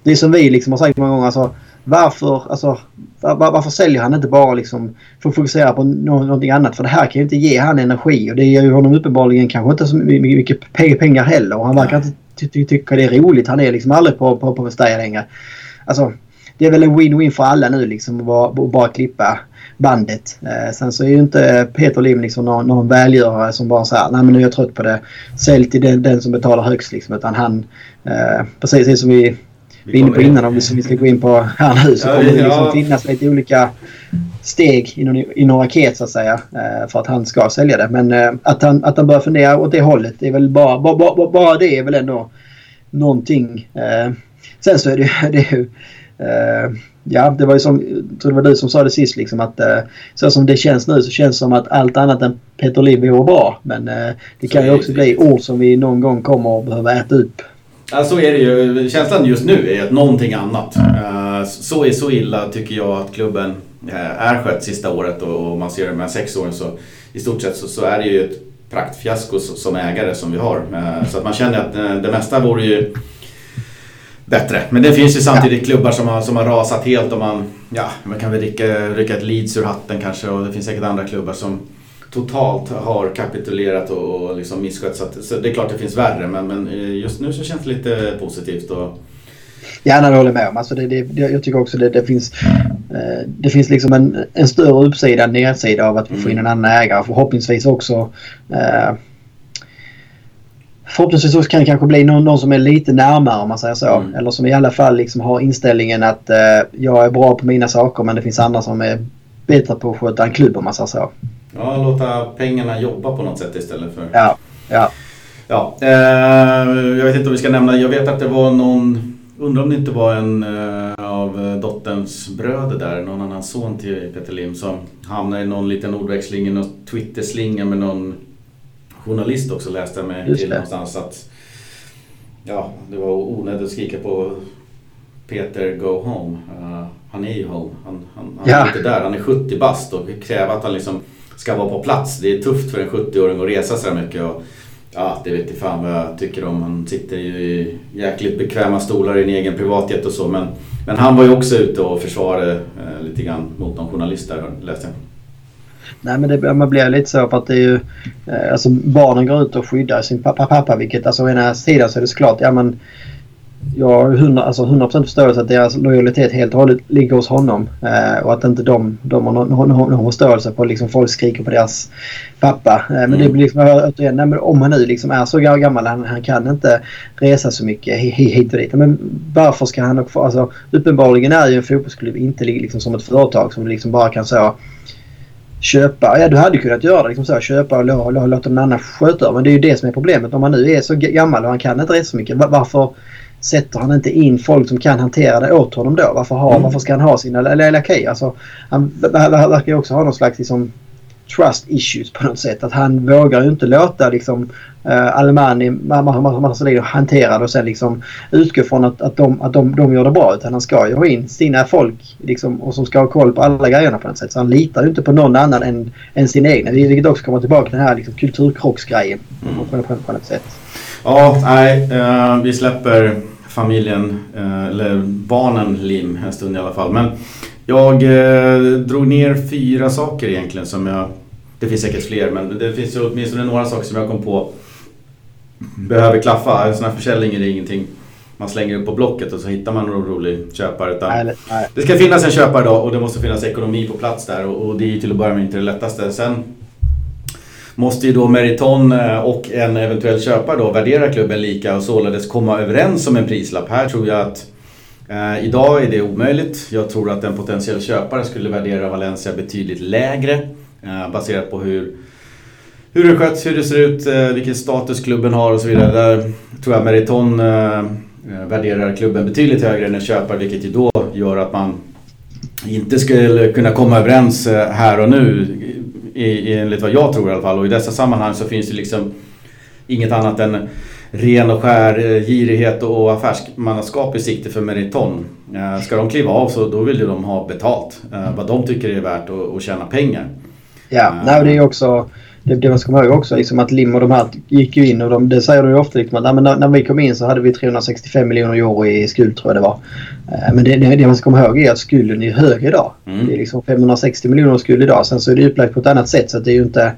det som vi liksom har sagt många gånger. Alltså, varför, alltså, var, varför säljer han inte bara liksom för att fokusera på nå- någonting annat? För det här kan ju inte ge han energi och det ger ju honom uppenbarligen kanske inte så mycket pengar heller. Och han verkar inte ty- ty- tycka det är roligt. Han är liksom aldrig på, på, på Mestalla längre. Alltså, det är väl en win-win för alla nu liksom att bara, bara klippa bandet. Eh, sen så är ju inte Peter Lim liksom någon, någon välgörare som bara säger nej men nu är jag trött på det. Sälj till den, den som betalar högst liksom. Utan han, eh, precis som vi var inne på innan om vi, vi ska gå in på här nu så Ja, kommer det liksom finnas lite olika steg i, någon, raket så att säga eh, för att han ska sälja det. Men eh, att, han, att han börjar fundera åt det hållet det är väl bara, bara, bara, det är väl ändå någonting. Eh, sen så är det, det är ju Ja, det var ju som, jag tror det var du som sa det sist liksom att så som det känns nu så känns det som att allt annat än Peter Lim vore bra. Men det Så kan ju är också det. bli ord som vi någon gång kommer att behöva äta upp. Ja, så är det ju. Känslan just nu är att någonting annat. Eh, Så, är, så illa tycker jag att klubben eh, är skött sista året och man ser de här sex åren så i stort sett så, så är det ju ett praktfiasko som ägare som vi har. Eh, Så att man känner att det mesta vore ju bättre. Men det finns ju samtidigt klubbar som har, som har rasat helt och man, ja, man kan väl rycka, rycka ett Leeds ur hatten kanske och det finns säkert andra klubbar som totalt har kapitulerat och, och liksom misskött. Så, att, så det är klart det finns värre men, men eh, just nu så känns det lite positivt. Och, Gärna det håller jag med om. Alltså det, det, det, jag tycker också det, det finns eh, det finns liksom en, en större uppsida än nedsida av att vi får in en annan ägare. Förhoppningsvis också eh, Förhoppningsvis också kan det kanske bli någon, någon som är lite närmare om man säger så. Mm. Eller som i alla fall liksom har inställningen att eh, jag är bra på mina saker men det finns andra som är bättre på att sköta en klubb om man säger så. Ja, låta pengarna jobba på något sätt istället för... Ja, ja. Ja, eh, jag vet inte om vi ska nämna, jag vet att det var någon, undrar om det inte var en eh, av dotterns bröder där, någon annan son till Peter Lim som hamnade i någon liten ordväxling, i någon Twitter-slinga med någon journalist också läste jag mig till någonstans att ja, det var onödigt att skrika på Peter Go Home. Uh, han är ju home. Han, han, han Ja. är inte där. Han är 70 bast och kräver att han liksom ska vara på plats. Det är tufft för en 70-åring att resa så här mycket. Och, ja, det vet inte fan vad jag tycker om. Han sitter ju i jäkligt bekväma stolar i en egen privatjet och så. Men, men han var ju också ute och försvarade eh, lite grann mot någon journalist där läste jag. Nej men det, man blir lite så för att det är ju... Eh, alltså barnen går ut och skyddar sin pappa, pappa vilket alltså å ena sidan så är det såklart, ja men... Jag har 100%, alltså 100 förståelse att deras lojalitet helt och hållet ligger hos honom. Eh, och att inte de, de har någon, någon, någon förståelse på liksom folk skriker på deras pappa. Eh, men det Mm. blir liksom återigen, nej, men om han nu liksom är så gammal, han, han kan inte resa så mycket hi- hi- hit och dit. Men varför ska han också... Alltså uppenbarligen är ju en fotbollsklubb inte liksom som ett företag som liksom bara kan så köpa. Ja, du hade kunnat göra det liksom så. Köpa och lå- lå- låta någon annan sköta. Men det är ju det som är problemet. Om man nu är så gammal och han kan inte resa så mycket. va- Varför sätter han inte in folk som kan hantera det åt honom då? Varför, ha, Mm. varför ska han ha sina... Okej, alltså. Han ver- ver- verkar ju också ha någon slags liksom, trust issues på något sätt. Att han vågar ju inte låta liksom uh, Alemani, Marcelino hantera det och sen liksom utgå från att, att, de, att de, de gör det bra. Utan han ska ju ha in sina folk liksom, och som ska ha koll på alla grejerna på något sätt. Så han litar ju inte på någon annan än, än sin egna. Vilket också kommer tillbaka till den här liksom, kulturkrocksgrejen Mm. på, på, på något sätt. Ja, nej, eh, vi släpper familjen, eh, eller barnen Lim en stund i alla fall. Men jag eh, drog ner fyra saker egentligen som jag... Det finns säkert fler men det finns åtminstone några saker som jag kom på behöver klaffa. En sån här försäljning är det ingenting man slänger upp på Blocket och så hittar man någon rolig köpare. Utan det ska finnas en köpare då och det måste finnas ekonomi på plats där och, och det är ju till att börja med inte det lättaste. Sen måste ju då Meriton eh, och en eventuell köpare då värdera klubben lika och således komma överens om en prislapp. Här tror jag att eh, idag är det omöjligt. Jag tror att en potentiell köpare skulle värdera Valencia betydligt lägre eh, baserat på hur hur det sköts, hur det ser ut, eh, vilken status klubben har och så vidare. Där tror jag Meriton eh, eh, värderar klubben betydligt högre än en köpare vilket ju då gör att man inte skulle kunna komma överens här och nu i, enligt vad jag tror i alla fall. Och i dessa sammanhang så finns det liksom inget annat än ren och skär eh, girighet och affärsmannaskap i sikte för Meriton. Eh, Ska de kliva av så då vill ju de ha betalt. eh, Vad de tycker är värt att, tjäna pengar. Ja, nej, det är ju också... Det, det man ska komma ihåg också liksom att Lim och de här gick ju in och de, det säger de ju ofta liksom att när, när vi kom in så hade vi 365 miljoner euro i skuld tror jag det var. Eh, Men det, det, man ska komma ihåg är att skulden är högre idag. Mm. Det är liksom 560 miljoner skuld idag. Sen så är det upplagt på ett annat sätt så att det är ju inte...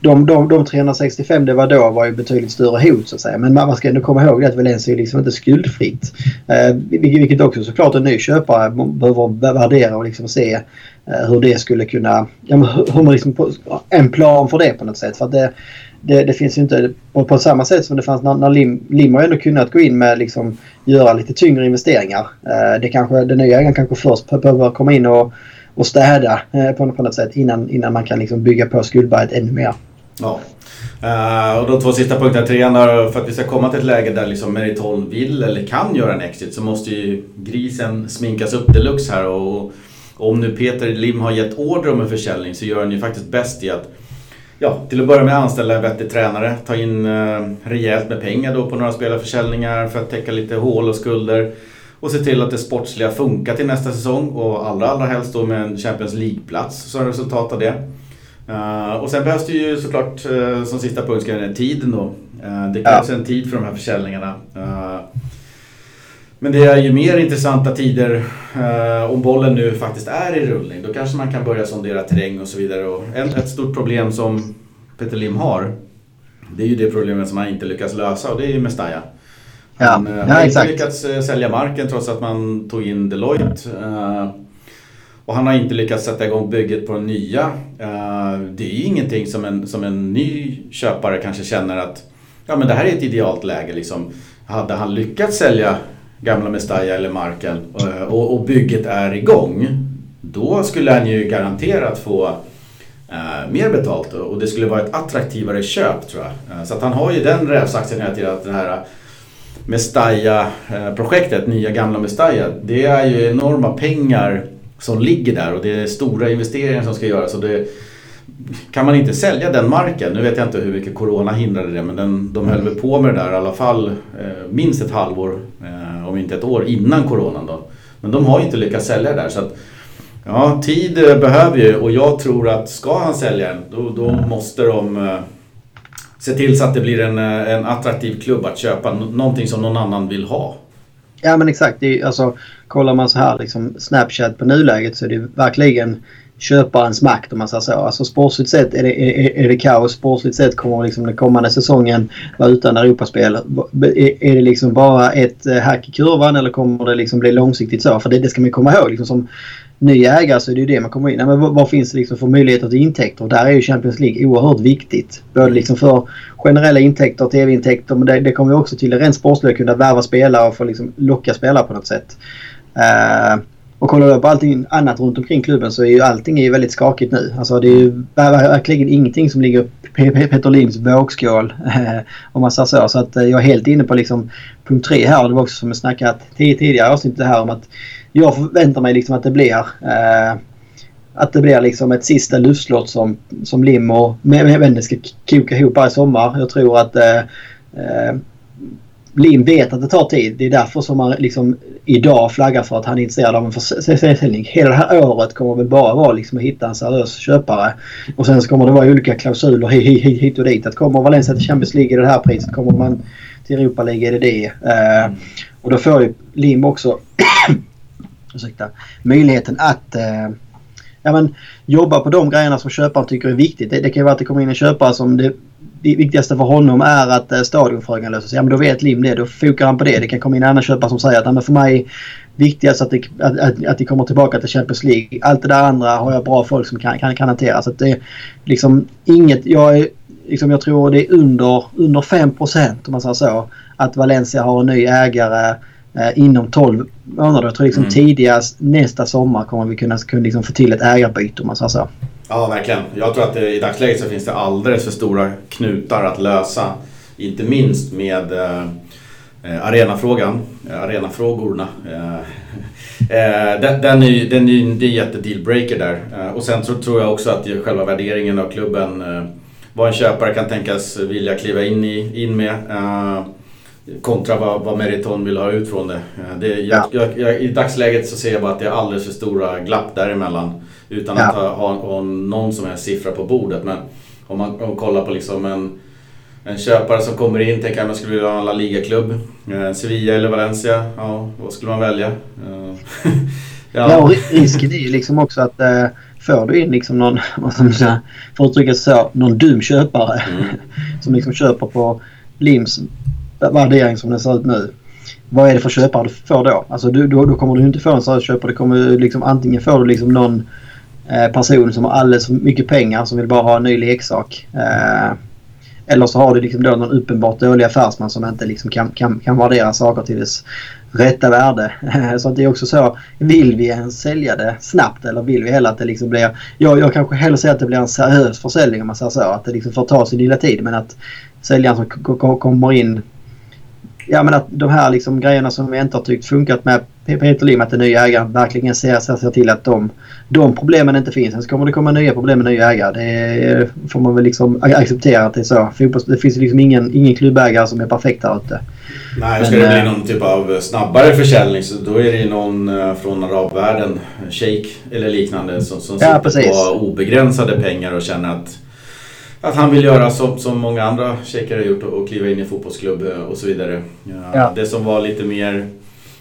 De, de, de 365 det var då var ju betydligt större hot så att säga. Men man ska ändå komma ihåg det att Valencia är liksom inte skuldfritt. Eh, vilket, också såklart en ny köpare behöver värdera och liksom se Eh, hur det skulle kunna... Ja, hur man liksom på, en plan för det på något sätt. För att det, det, det finns ju inte på, på samma sätt som det fanns när, när Lim, Lim har ändå kunnat gå in med liksom göra lite tyngre investeringar. Eh, det kanske, den nya ägaren kanske först behöver komma in och, och städa eh, på, på något sätt innan, innan man kan liksom bygga på skuldberget ännu mer. Ja. Uh, och de två sista punkterna, trean för att vi ska komma till ett läge där liksom Meritol vill eller kan göra en exit så måste ju grisen sminkas upp deluxe här och om nu Peter Lim har gett order om en försäljning så gör han ju faktiskt bäst i att Ja, till att börja med anställa en vettig tränare, ta in eh, rejält med pengar då på några spelarförsäljningar för att täcka lite hål och skulder. Och se till att det sportsliga funkar till nästa säsong och allra, allra helst då med en Champions League-plats som resultat av det. Uh, och sen behövs det ju såklart uh, som sista punkt ska jag tiden då. Uh, det krävs en tid för de här försäljningarna. Uh, men det är ju mer intressanta tider uh, om bollen nu faktiskt är i rullning. Då kanske man kan börja sondera terräng och så vidare. Och en, ett stort problem som Peter Lim har det är ju det problemet som han inte lyckas lösa och det är ju Mestalla. Han Ja, uh, ja, har inte lyckats uh, sälja marken trots att man tog in Deloitte. Uh, och han har inte lyckats sätta igång bygget på den nya. Uh, det är ju ingenting som en, som en ny köpare kanske känner att ja, men det här är ett idealt läge. Liksom. Hade han lyckats sälja gamla Mestalla eller marken eh, och, och bygget är igång. Då skulle han ju garanterat få uh, mer betalt och det skulle vara ett attraktivare köp tror jag. Uh, så att han har ju den rävsaxen hela tiden att det här Mestalla-projektet, nya gamla Mestalla, det är ju enorma pengar som ligger där och det är stora investeringar som ska göras. Och det, kan man inte sälja den marken, nu vet jag inte hur mycket Corona hindrade det, men den, de höll väl på med det där i alla fall eh, minst ett halvår. Om inte ett år innan coronan då. Men de har ju inte lyckats sälja där. Så att, ja, tid eh, behöver ju och jag tror att ska han sälja den då, då måste de eh, se till så att det blir en, eh, en attraktiv klubb att köpa. Någonting som någon annan vill ha. Ja men exakt. Det är, alltså, kollar man så här liksom Snapchat på nuläget så är det verkligen köparens makt om man säger så. Alltså sportsligt sett är det, är, är det kaos. Sportsligt sett kommer liksom den kommande säsongen vara utan Europaspel. Är, är det liksom bara ett eh, hack i kurvan eller kommer det liksom bli långsiktigt så? För det, det ska man komma ihåg. Liksom som ny ägare så är det ju det man kommer in. Men vad, vad finns det liksom för möjligheter till intäkter? Och där är ju Champions League oerhört viktigt. Både liksom för generella intäkter, tv-intäkter men det, det kommer också till rent sportsligt kunna värva spelare och få liksom locka spelare på något sätt. Uh, och kollar du på allting annat runt omkring klubben så är ju allting är väldigt skakigt nu. Alltså det är ju verkligen ingenting som ligger Peter Lims vågskål. om man säger så. Så att jag är helt inne på liksom punkt tre här. Det var också som jag snackat tidigare avsnitt här om att jag förväntar mig liksom att det blir eh, att det blir liksom ett sista luftslott som, som Lim och Mendes ska koka ihop här i sommar. Jag tror att eh, eh, Lim vet att det tar tid. Det är därför som man liksom idag flaggar för att han är intresserad av en försäljning. Hela det här året kommer väl bara vara liksom att hitta en seriös köpare. Och sen så kommer det vara olika klausuler hit och dit. Att kommer Valencia till Champions League i det här priset. Kommer man till Europa League är det det. Uh, och då får ju Lim också ursäkta, möjligheten att uh, ja, men, jobba på de grejerna som köparen tycker är viktigt. Det, det kan ju vara att det kommer in en köpare som det det viktigaste för honom är att eh, stadionfrågan sig. Ja men då vet Lim det. Då fokar han på det. Det kan komma in en annan köpare som säger att men för mig viktigast att, det, att, att, att det kommer tillbaka till Champions League. Allt det där andra har jag bra folk som kan, kan, kan hantera. Så att det är liksom inget... Jag, är, liksom, jag tror det är under, under 5% om man säger så. Att Valencia har en ny ägare eh, inom 12 månader. Jag tror liksom mm. tidigast nästa sommar kommer vi kunna, kunna liksom få till ett ägarbyte om man säger så. Ja, verkligen. Jag tror att det, i dagsläget så finns det alldeles för stora knutar att lösa. Inte minst med eh, eh arenafrågan, eh, arenafrågorna. Eh, eh, den, den, är, den är, det är jätte dealbreaker där. Eh, och sen så tror jag också att själva värderingen av klubben, eh, vad en köpare kan tänkas vilja kliva in, i, in med kontra vad, vad Meriton vill ha ut från det. det jag, ja. jag, jag, I dagsläget så ser jag bara att det är alldeles för stora glapp däremellan. Utan ja. att ha, ha, ha, någon som helst siffra på bordet. Men om man, om kollar på liksom en, en köpare som kommer in, tänker att man skulle vilja ha en La Liga-klubb. Eh, Sevilla eller Valencia, ja vad skulle man välja? Eh, ja. ja, och risken är ju liksom också att eh, får du in liksom någon, vad ska man säga, för att uttrycka så, någon dum köpare mm. som liksom köper på Lims värdering som den ser ut nu. Vad är det för köpare du får då? Alltså du, då, då kommer du inte få en seriös köpare. Du kommer liksom, antingen får du liksom någon Eh, person som har alldeles för mycket pengar som vill bara ha en ny leksak. Eh, eller så har du liksom då någon uppenbart dålig affärsman som inte liksom kan, kan, kan värdera saker till dess rätta värde. så att det är också så. Vill vi ens sälja det snabbt eller vill vi hellre att det liksom blir... Jag, jag kanske hellre säger att det blir en seriös försäljning om man säger så. Att det liksom får ta sin lilla tid men att säljaren som kommer in ja, men att de här liksom grejerna som vi inte har tyckt funkat med Peter Lim, att den nya ägaren verkligen ser, ser, ser till att de, de problemen inte finns. Sen kommer det komma nya problem med nya ägare. Det får man väl liksom acceptera att det är så. Det finns liksom ingen, ingen klubbägare som är perfekt där ute. Nej, ska det bli någon typ av snabbare försäljning så då är det ju någon eh, från arabvärlden, shake eller liknande, som, som ja, sitter på obegränsade pengar och känner att att han vill göra som, som många andra shejker har gjort och, kliva in i fotbollsklubb eh, och så vidare. Ja, ja. Det som var lite mer,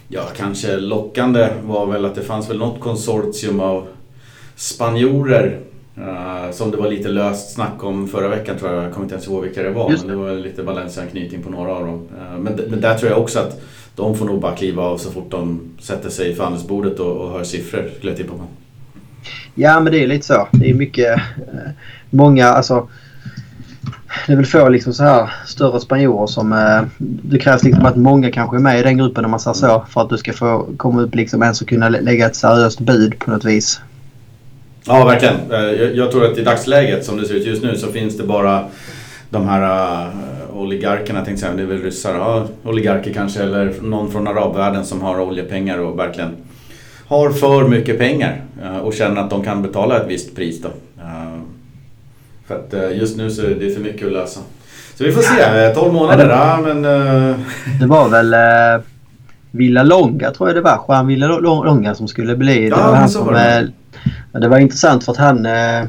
ja kanske lockande var väl att det fanns väl något konsortium av spanjorer uh, som det var lite löst snack om förra veckan tror jag. Jag kommer inte ens ihåg vilka det var. Just men det var lite Valencia-anknytning på några av dem. Uh, men, men där tror jag också att de får nog bara kliva av så fort de sätter sig i förhandlingsbordet och, och hör siffror skulle jag tippa på. Ja men det är lite så. Det är mycket, många, alltså det är väl få liksom så här större spanjorer som... Eh, det krävs liksom att många kanske är med i den gruppen om man säger så. För att du ska få komma upp liksom ens och kunna lägga ett seriöst bud på något vis. Ja, verkligen. Eh, jag, jag tror att i dagsläget som det ser ut just nu så finns det bara de här uh, oligarkerna, tänkte säga, det är väl ryssar, ja, oligarker kanske eller någon från arabvärlden som har oljepengar och verkligen har för mycket pengar uh, och känner att de kan betala ett visst pris då. För att eh, just nu så är det för mycket att lösa. Så vi får se. 12 månader, ja men... Uh... Det var väl... Uh, Villalonga tror jag det var. Juan Villalonga som skulle bli. Ja, det var han som, var det. eh, det var intressant för att han, eh,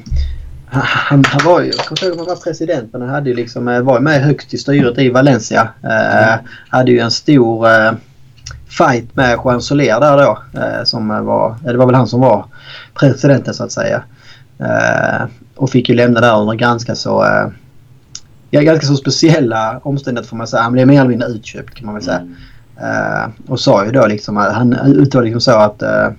han, han var ju, jag kommer inte ihåg om han var president men han hade ju liksom, eh, var med högst i styret i Valencia. Eh, Hade ju en stor eh, fight med Juan Soler där då. Eh, som var, eh, det var väl han som var presidenten så att säga. Eh, och fick ju lämna där under ganska så eh, ja, ganska så speciella omständigheter får man säga. Han blev mer eller mindre utköpt kan man väl säga. Mm. Eh, och sa ju då liksom att han uttalade liksom så att eh,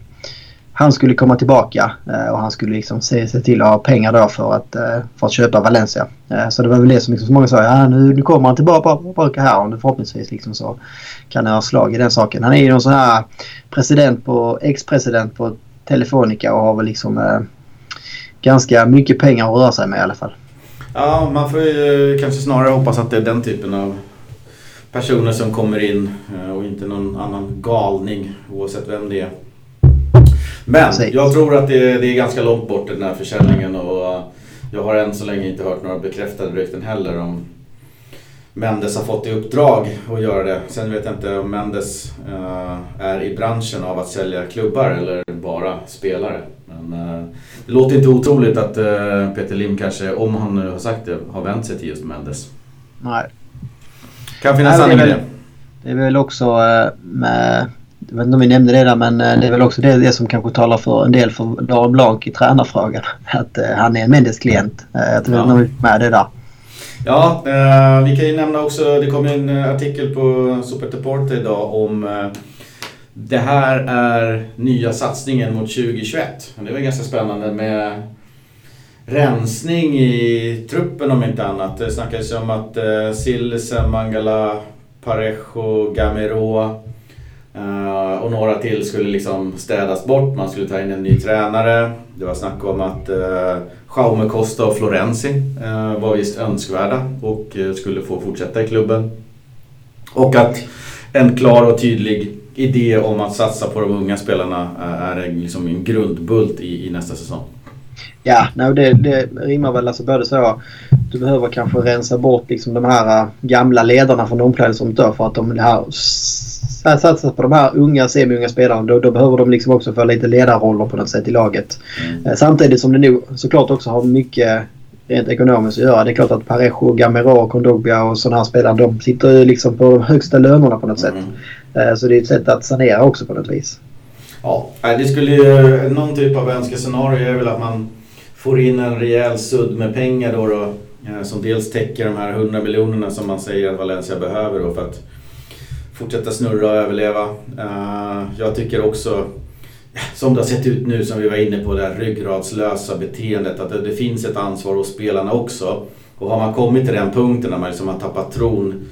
han skulle komma tillbaka eh, och han skulle liksom se, se till att ha pengar då för att, eh, för att köpa Valencia. Eh, så det var väl det som liksom så många sa. Ja, nu, nu kommer han tillbaka, här och förhoppningsvis liksom så kan det ha slag i den saken. Han är ju någon sån här president på, ex-president på Telefonica och har väl liksom eh, ganska mycket pengar att röra sig med i alla fall. Ja, man får ju kanske snarare hoppas att det är den typen av personer som kommer in eh, och inte någon annan galning oavsett vem det är. Men jag tror att det, det är ganska långt bort den här försäljningen och eh, jag har än så länge inte hört några bekräftade rykten heller om Mendes har fått i uppdrag att göra det. Sen vet jag inte om Mendes eh, är i branschen av att sälja klubbar eller bara spelare. Men eh, det låter inte otroligt att eh, Peter Lim kanske, om han nu har sagt det, har vänt sig till just Mendes. Nej. Kan finnas sanning det i är det. Det är väl också med, jag vet inte om vi nämnde det där men det är väl också det, det som kanske talar för en del för Darin Blanc i tränarfrågan. Att eh, han är en Mendes klient. Eh, jag tror Ja. att vi fick med det där. Ja, eh, vi kan ju nämna också, det kom en eh, artikel på Superteporte idag om eh, det här är nya satsningen mot 2021. Det var ganska spännande med rensning i truppen om inte annat. Det snackades ju om att eh, Silse, Mangala, Parejo, Gamero Uh, och några till skulle liksom städas bort. Man skulle ta in en ny tränare. Det var snack om att uh, Jaume Costa och Florenzi uh, var visst önskvärda och uh, skulle få fortsätta i klubben. Och att en klar och tydlig idé om att satsa på de unga spelarna är en- liksom en grundbult i, i nästa säsong. Ja, no, det, det rimmar väl alltså både så. Du behöver kanske rensa bort liksom de här gamla ledarna från omklädningsrummet då för att de här s- satsar på de här unga, semi-unga spelarna. Då, då behöver de liksom också få lite ledarroller på något sätt i laget. Mm. Eh, Samtidigt som det nog såklart också har mycket rent ekonomiskt att göra. Det är klart att Parejo, Gamero, Kondogbia och sådana här spelare de sitter ju liksom på de högsta lönerna på något sätt. Mm. Eh, Så det är ett sätt att sanera också på något vis. Ja, det skulle ju, någon typ av önskescenario är väl att man får in en rejäl sudd med pengar då, då eh, som dels täcker de här 100 miljonerna som man säger att Valencia behöver då för att fortsätta snurra och överleva. Eh, jag tycker också, som det har sett ut nu som vi var inne på, det här ryggradslösa beteendet, att det, finns ett ansvar hos spelarna också. Och har man kommit till den punkten när man liksom har tappat tron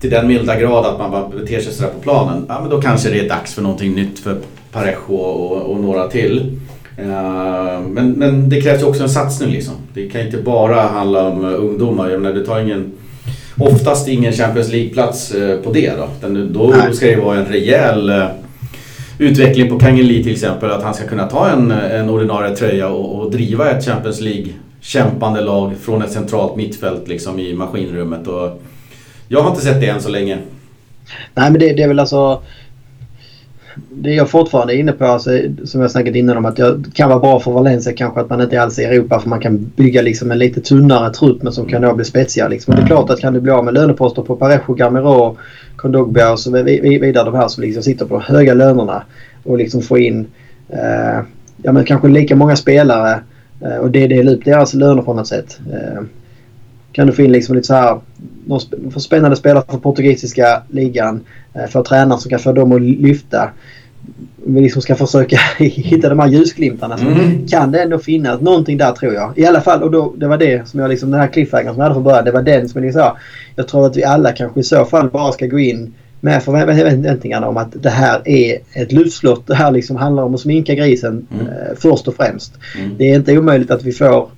till den milda grad att man bara beter sig sådär på planen, ja men då kanske det är dags för någonting nytt för Parejo och, och några till. Eh, men, men det krävs också en satsning liksom. Det kan inte bara handla om eh, ungdomar. Jag menar, det tar ingen, oftast ingen Champions League-plats eh, på det då. Då ska det vara en rejäl eh, utveckling på Kangeli till exempel. Att han ska kunna ta en, en ordinarie tröja och, och driva ett Champions League kämpande lag från ett centralt mittfält liksom i maskinrummet. Och jag har inte sett det än så länge. Nej men det, det är väl alltså... Det är jag fortfarande inne på, alltså, som jag snackat innan om att det kan vara bra för Valencia kanske att man inte är alls i Europa för man kan bygga liksom en lite tunnare trupp men som kan då bli spetsigare. Liksom. Men det är klart att kan du bli av med löneposter på Parejo, Gamero, Kondogbia och så vi- vi- vidare de här som liksom sitter på de höga lönerna och liksom få in eh, ja, men kanske lika många spelare eh, och det delar upp deras löner på något sätt. Eh, kan du få in liksom lite så här någon spännande spelare från portugisiska ligan. Eh, för tränare som kan få dem att lyfta. Vi liksom ska försöka hitta de här ljusglimtarna. Så Mm. kan det ändå finnas någonting där tror jag. I alla fall och då, det var det som jag liksom den här cliffhangern som jag hade från början. Det var den som jag liksom. Jag tror att vi alla kanske i så fall bara ska gå in med förväntningarna om att det här är ett luftslott. Det här liksom handlar om att sminka grisen Mm. eh, först och främst. Mm. Det är inte omöjligt att vi får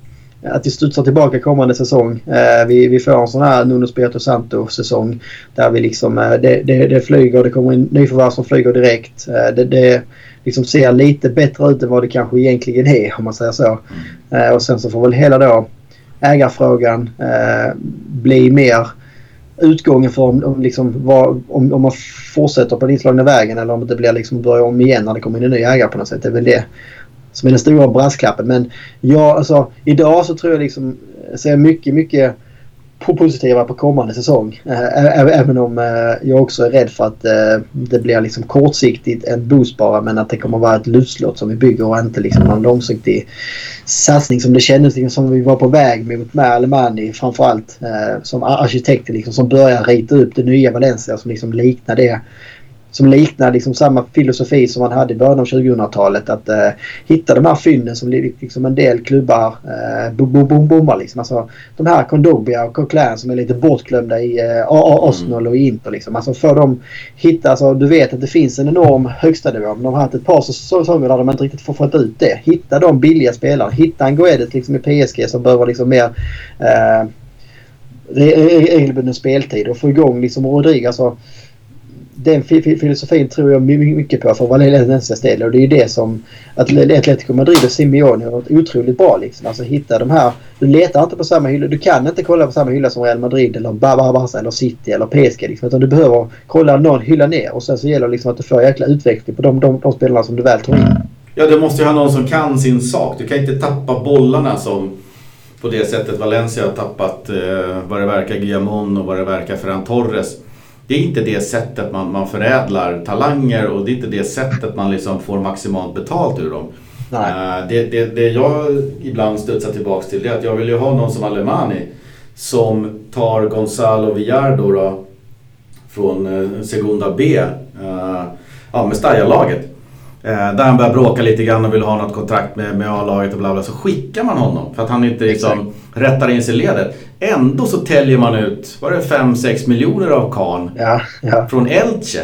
att vi studsar tillbaka kommande säsong. Eh, vi, vi får en sån här Nuno Spirito Santo säsong där vi liksom eh, det, det, det flyger, det kommer in nyförvärv som flyger direkt. Eh, det, det liksom ser lite bättre ut än vad det kanske egentligen är om man säger så. Eh, och sen så får väl hela då ägarfrågan eh, bli mer utgången för om, om, liksom, vad, om, om man fortsätter på den inslagna vägen eller om det blir liksom börja om igen när det kommer in en ny ägare på något sätt. Det är väl det som är den stora brasklappen. Men ja, alltså, idag så tror jag liksom, eh, ser mycket, mycket positiva på kommande säsong. Eh, även om eh, jag också är rädd för att det blir liksom kortsiktigt en boost bara men att det kommer vara ett luftslott som vi bygger och inte liksom någon långsiktig satsning som det kändes liksom som vi var på väg mot med Alemani framförallt som arkitekter liksom som börjar rita upp det nya Valencia som liksom liknar det som liknar liksom samma filosofi som man hade i början av 2000-talet. Att eh, hitta de här fynden som liksom en del klubbar eh, bommar. Liksom. Alltså, de här Kondobia och Coquelin som är lite bortglömda i eh, Arsenal och i Inter. Liksom. Alltså, för dem hitta, alltså, du vet att det finns en enorm högsta nivå men de har haft ett par säsonger där de inte riktigt får fått ut det. Hitta de billiga spelarna. Hitta en Guedes liksom, i PSG som behöver liksom mer eh, regelbunden speltid och få igång liksom Rodriguez. Alltså, den filosofin tror jag mycket på för Valencias del och det är ju det som Atletico Madrid och Simeone har varit otroligt bra liksom. Alltså hitta de här. Du letar inte på samma hylla. Du kan inte kolla på samma hylla som Real Madrid eller Barca eller City eller PSG liksom. Utan du behöver kolla någon hylla ner och sen så gäller det liksom att du får jäkla utveckling på de, de, de spelarna som du väl tar in. Ja, du måste ju ha någon som kan sin sak. Du kan inte tappa bollarna som på det sättet Valencia har tappat eh, vad det verkar Guillamon och vad det verkar Ferran Torres det är inte det sättet man, man förädlar talanger och det är inte det sättet man liksom får maximalt betalt ur dem. Uh, det, det, det jag ibland studsar tillbaks till det är att jag vill ju ha någon som Alemani som tar Gonzalo Villardo då, från uh, Segunda B, uh, ja, Mestalla-laget. där han börjar bråka lite grann och vill ha något kontrakt med, med A-laget och bla bla. Så skickar man honom för att han inte liksom rättar in sig i ledet. Ändå så täljer man ut, var det 5-6 miljoner av Kahn ja, ja. från Elche.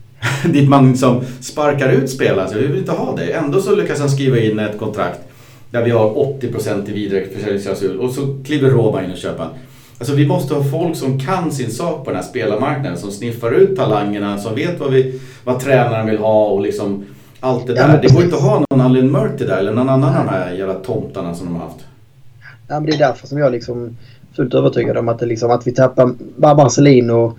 Dit man liksom sparkar ut spelare, så vi vill inte ha det. Ändå så lyckas han skriva in ett kontrakt där vi har 80% i vidareförsäljningsklausul och så kliver Roma in och köper Alltså vi måste ha folk som kan sin sak på den här spelarmarknaden, som sniffar ut talangerna, som vet vad, vi, vad tränaren vill ha och liksom allt det där. Ja, det går inte att ha någon Allen Murty där eller någon annan av de här jävla tomtarna som de har haft. Ja, men det är därför som jag liksom fullt övertygad om att, det liksom, att vi tappar Marcelino.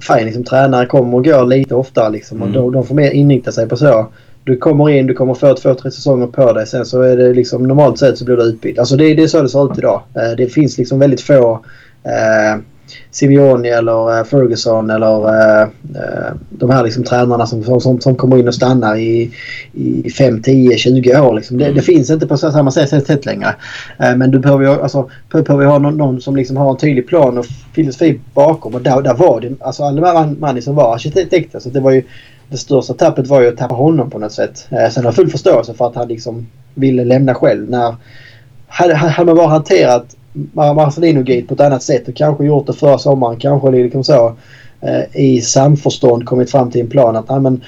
Fine som tränare kommer och går lite oftare liksom. Och mm. de, de får mer inrikta sig på så. Du kommer in, du kommer få två, tre säsonger på dig. Sen så är det liksom normalt sett så blir du utbytt. Alltså det, det är så det ser ut idag. Eh, det finns liksom väldigt få eh, Simeone eller uh, Ferguson eller uh, uh, de här liksom tränarna som, som, som kommer in och stannar i, i 5, 10, 20 år. Liksom. Det, det, finns inte på samma sätt, sätt längre. men du behöver ju alltså, behöver ha någon, någon, som liksom har en tydlig plan och filosofi bakom. Och där, där var det, alltså alla Manni som var arkitekt. Alltså, det var ju det största tappet var ju att tappa honom på något sätt. sen har jag full förståelse för att han liksom ville lämna själv. När, hade, hade man bara hanterat Marcelino-gate på ett annat sätt och kanske gjort det förra sommaren. Kanske liksom så eh, i samförstånd kommit fram till en plan att men,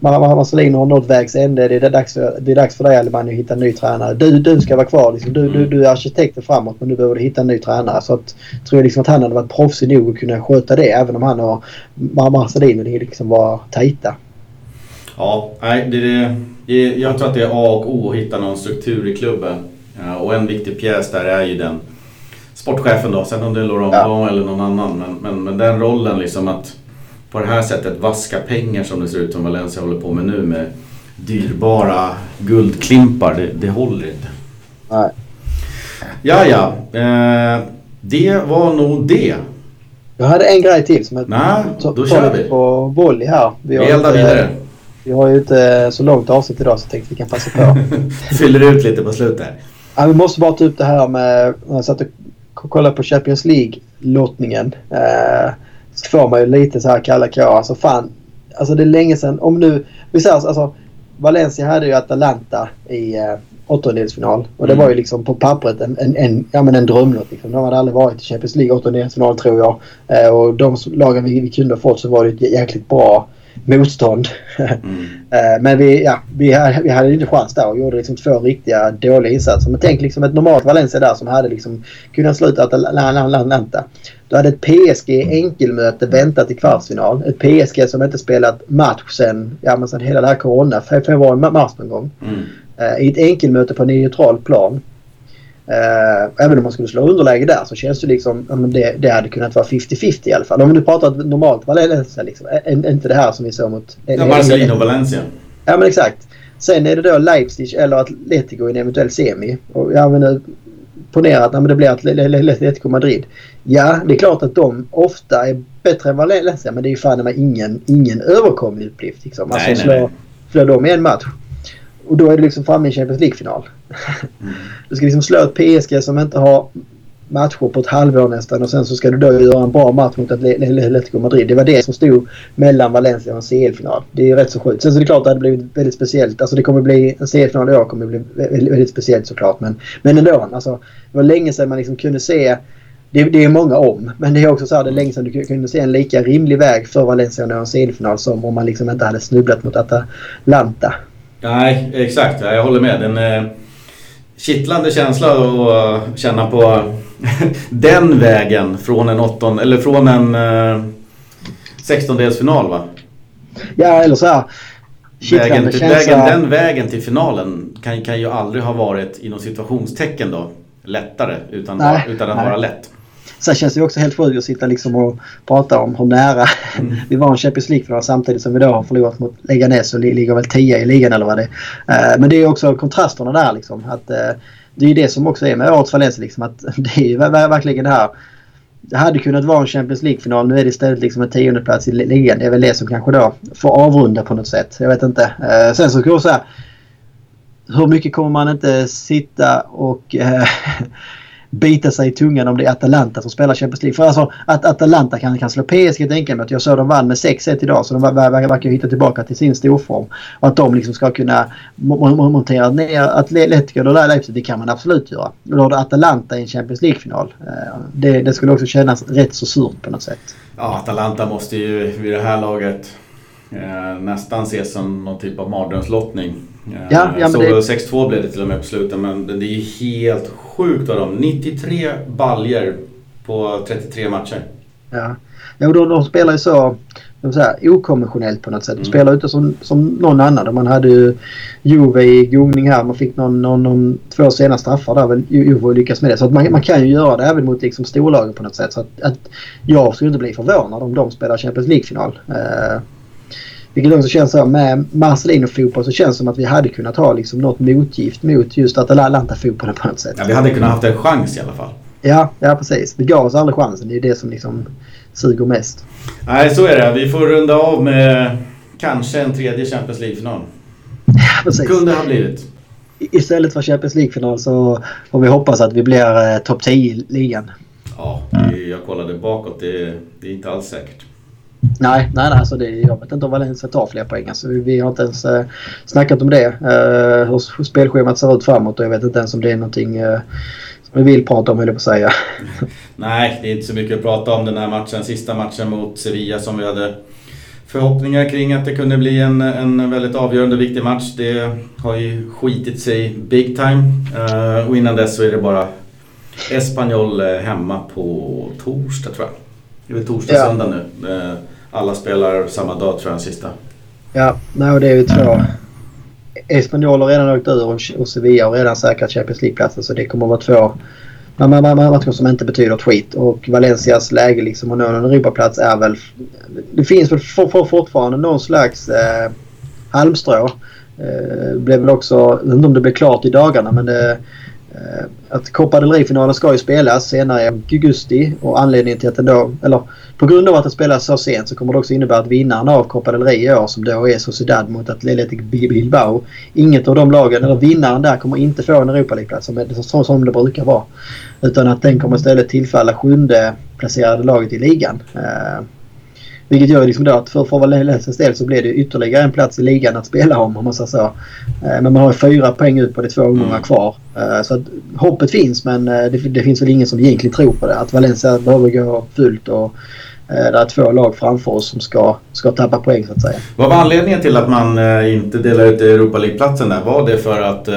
Marcelino har nått vägs ände. Det är dags för, det är dags för dig Alemani att hitta en ny tränare. Du, du ska vara kvar. Liksom. Du, du, du är arkitekten framåt men du behöver hitta en ny tränare. Så att, tror jag liksom att han hade varit proffsig nog att kunna sköta det även om han och Marcelino liksom var tajta. Ja, nej, det, det, jag tror att det är A och O att hitta någon struktur i klubben. Och en viktig pjäs där är ju den sportchefen då, sen om det är Laurent ja. eller någon annan. Men, men, men den rollen liksom att på det här sättet vaska pengar som det ser ut som Valencia håller på med nu med dyrbara guldklimpar, det, det håller inte. Nej. Ja, ja. Eh, det var nog det. Jag hade en grej till som jag Nej, då kör vi. på volley här. Vi, vi eldar vidare. Vi har ju inte så långt avsnitt idag så jag tänkte vi kan passa på. Fyller ut lite på slutet. Ja, vi måste bara ta upp det här med... Jag satt och kolla på Champions League-lottningen eh, så får man ju lite så här kalla kår. Alltså fan, alltså det är länge sedan. Om nu, vi säger alltså, Valencia hade ju Atalanta i eh, åttondelsfinal. Och det mm. var ju liksom på pappret en, en, en, ja, men en drömlott. Liksom. De hade aldrig varit i Champions League åttondelsfinal tror jag. Eh, och de lagen vi, vi kunde ha fått så var det ett jäkligt bra motstånd. Mm. Eh, men vi, ja, vi, hade, vi hade inte chans där och gjorde liksom två riktiga dåliga insatser. Men tänk liksom ett normalt Valencia där som hade liksom kunnat sluta Atalanta. Du hade ett PSG enkelmöte väntat i kvartsfinal. Ett PSG som inte spelat match sen, ja, men sen hela det här corona, februari, mars någon gång. Mm. Eh, I ett enkelmöte på neutral plan. Eh, även om man skulle slå underläge där så känns det liksom ja, det, det hade kunnat vara 50-50 i alla fall. Om nu pratar normalt Valencia liksom. Inte det här som vi såg mot... Ja, Marcelino Valencia. Ja men exakt. Sen är det då Leipzig eller Atletico i en eventuell semi. Och ja, men nu, ponera att det blir Atletico Madrid. Ja, det är klart att de ofta är bättre än Valencia men det är ju fan med ingen, ingen överkomlig uppgift. Liksom. Alltså nej, slå, nej. slå dem i en match. Och då är du liksom framme i Champions League-final. Mm. Du ska liksom slå ett PSG som inte har matcher på ett halvår nästan och sen så ska du då göra en bra match mot Atletico Madrid. Det var det som stod mellan Valencia och en CL-final. Det är ju rätt så sjukt. Sen så är det klart att det hade blivit väldigt speciellt. Alltså det kommer bli en CL-final i år kommer bli väldigt, speciellt såklart. Men, men ändå. Alltså, det var länge sedan man liksom kunde se det, det är många om. Men det är också så här, det är länge sedan du kunde se en lika rimlig väg för Valencia att nå en CL-final som om man liksom inte hade snubblat mot Atalanta. Nej, exakt. Jag håller med. En eh, kittlande känsla att känna på den vägen från en åtton, eller från en eh, sextondelsfinal va? Ja, eller så här. Vägen, till, vägen, den vägen till finalen kan, kan ju aldrig ha varit inom situationstecken då lättare utan, nej, utan att nej. vara lätt. Sen känns det också helt sjukt att sitta liksom och prata om hur nära mm. vi var en Champions League-final samtidigt som vi då har förlorat mot Leganes och ligger väl 10 i ligan eller vad det är. Eh, men det är också kontrasterna där liksom. Att, eh, det är ju det som också är med årets Valencia liksom. Att det är ju verkligen det här. Det hade kunnat vara en Champions League-final. Nu är det istället liksom en tiondeplats i ligan. Det är väl det som kanske då får avrunda på något sätt. Jag vet inte. Eh, sen så ska jag säga. Hur mycket kommer man inte sitta och bita sig i tungan om det är Atalanta som spelar Champions League. För alltså att Atalanta kan, kan slå PSG ett Att Jag såg de vann med 6-1 idag så de verkar hitta tillbaka till sin storform. Och att de liksom ska kunna montera ner Atletico eller Leipzig, det kan man absolut göra. Och då har du Atalanta i en Champions League-final. Eh, det, det skulle också kännas rätt så surt på något sätt. Ja, Atalanta måste ju vid det här laget eh, nästan ses som någon typ av mardrömslottning. Ja, ja, så det... 6-2 blev det till och med på slutet men det är helt sjukt av dem. 93 baljer på 33 matcher. Ja, ja och de, de spelar ju så de säga, okonventionellt på något sätt. De mm. spelar inte som, som någon annan. Man hade ju Juve i gungning här. Man fick någon, någon, någon två sena straffar där Juve lyckas med det. Så att man, man kan ju göra det även mot liksom storlagen på något sätt. Så att, att jag skulle inte bli förvånad om de spelar Champions League-final. Uh, vilket också känns så med Marcelino-fotboll så känns det som att vi hade kunnat ha liksom något motgift mot just Atalanta-fotbollen på något sätt. Ja, vi hade kunnat haft en chans i alla fall. Ja, ja precis. Vi gav oss aldrig chansen. Det är det som liksom suger mest. Nej, så är det. Vi får runda av med kanske en tredje Champions League-final. Ja, precis. Kunde ha blivit. Istället för Champions League-final så får vi hoppas att vi blir eh, topp 10 i ligan. Ja, jag kollade bakåt. Det, det är inte alls säkert. Nej, nej, nej alltså det, jag vet inte om Valencia tar fler poäng. Alltså vi, vi har inte ens eh, snackat om det. Eh, hur, spelschemat ser ut framåt och jag vet inte ens om det är någonting eh, som vi vill prata om, höll jag på att säga. nej, det är inte så mycket att prata om den här matchen. Sista matchen mot Sevilla som vi hade förhoppningar kring att det kunde bli en, en väldigt avgörande viktig match. Det har ju skitit sig big time. Uh, och innan dess så är det bara Espanyol eh, hemma på torsdag tror jag. Det är väl torsdag, ja. söndag nu. Alla spelar samma dag tror jag, den sista. Ja, nej, det är ju två. Espanyol har redan åkt ur och Sevilla har redan säkrat Champions League-platsen så det kommer att vara två matcher som inte betyder ett skit. Och Valencias läge liksom att nå en Europaplats är väl... Det finns väl for, for, fortfarande någon slags eh, halmstrå. Eh, blev väl också, jag vet inte om det blev klart i dagarna men det, eh, Eh, att Copa del Rey-finalen ska ju spelas senare i augusti och anledningen till att den då, eller på grund av att den spelas så sent så kommer det också innebära att vinnaren av Copa del Rey i år som då är Sociedad mot Athletic Bilbao. Inget av de lagen, eller vinnaren där kommer inte få en Europa League-plats som, som det brukar vara. Utan att den kommer istället tillfalla sjunde placerade laget i ligan. Eh, vilket gör liksom då att för, Valencias del så blir det ytterligare en plats i ligan att spela om om man säger så. Eh, men man har fyra poäng ut på det två omgångar mm. kvar. Eh, så att hoppet finns men det, det, finns väl ingen som egentligen tror på det. Att Valencia behöver gå fullt och det är två lag framför oss som ska, ska tappa poäng så att säga. Vad var anledningen till att man inte delade ut Europa League-platsen där? Var det för att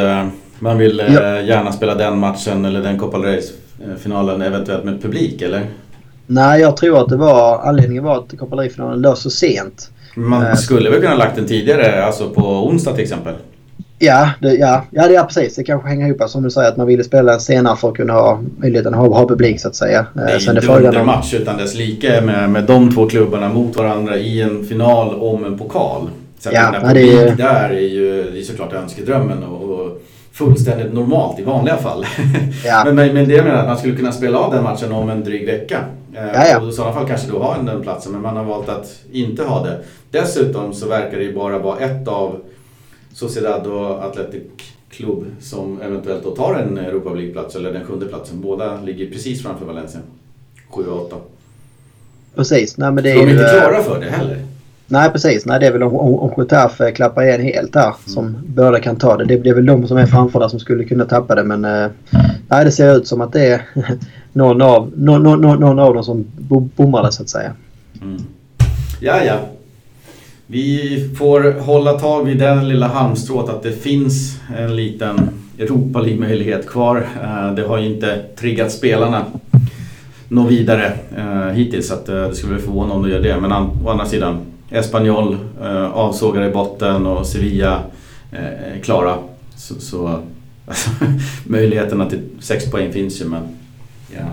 man vill ja. gärna spela den matchen eller den Copa del Rey-finalen eventuellt med publik eller? Nej, jag tror att det var anledningen var att Copa del låg så sent. Man eh, skulle väl kunna lagt den tidigare, alltså på onsdag till exempel? Ja, det, ja, ja, det är precis. Det kanske hänger ihop som du säger att man ville spela senare för att kunna ha möjligheten att ha, ha publik så att säga. Det är Sen inte under om... match utan dess like med, med de två klubbarna mot varandra i en final om en pokal. Så att ja, den publik det är... där är ju det är såklart önskedrömmen och fullständigt normalt i vanliga fall. Ja. men, men det jag menar att man skulle kunna spela av den matchen om en dryg vecka. Eh, ja, ja. Och i sådana fall kanske då ha den platsen men man har valt att inte ha det. Dessutom så verkar det ju bara vara ett av Sociedad och Athletic Club som eventuellt då tar en Europa League-plats eller den sjunde platsen. Båda ligger precis framför Valencia. 7 och 8. Precis. Nej, men det är de är inte klara för det heller. Nej precis, nej, det är väl om, om, Getafe klappar igen helt här mm. som båda kan ta det. det. det. är väl de som är framför där som skulle kunna tappa det men eh, nej, det ser ut som att det är någon av, någon, någon, någon av dem som bommar det så att säga. Mm. Ja, ja. Vi får hålla tag vid den lilla halmstrået att det finns en liten Europa möjlighet kvar. Eh, det har inte triggat spelarna nå vidare eh, hittills så att eh, det skulle förvåna om de gör det. Men å andra sidan Espanyol eh, avsågar i botten och Sevilla eh, klara. Så, så alltså, möjligheterna till sex poäng finns ju men ja.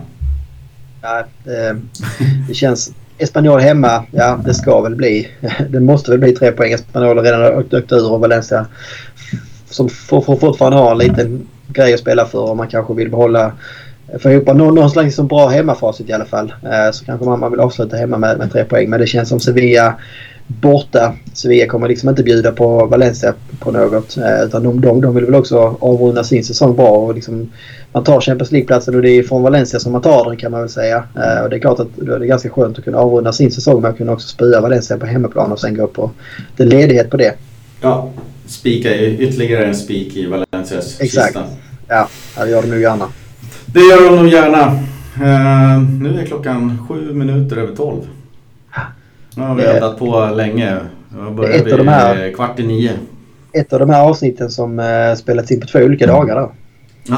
ja det, det känns... Espanyol hemma, ja det ska väl bli. Det måste väl bli tre poäng. Espanyol har redan åkt ur och Valencia som fortfarande har en liten grej att spela för om man kanske vill behålla få ihop någon, någon slags liksom bra hemmafacit i alla fall. Eh, så kanske man, vill avsluta hemma med, med tre poäng. Men det känns som Sevilla borta. Sevilla kommer liksom inte bjuda på Valencia på något. Eh, utan de, de, de vill väl också avrunda sin säsong bra. Och liksom, man tar Champions League-platsen och det är från Valencia som man tar den kan man väl säga. Eh, och det är klart att det är ganska skönt att kunna avrunda sin säsong med att kunna också spöa Valencia på hemmaplan och sen gå på det ledighet på det. Ja, spika ytterligare en spik i Valencias Exakt. Kista. Ja, det gör de nog gärna. Det gör de nog gärna. Uh, nu är klockan sju minuter över tolv. Nu har vi väntat på länge. Jag börjar vid här, kvart i nio. Ett av de här avsnitten som uh, spelats in på två olika dagar då.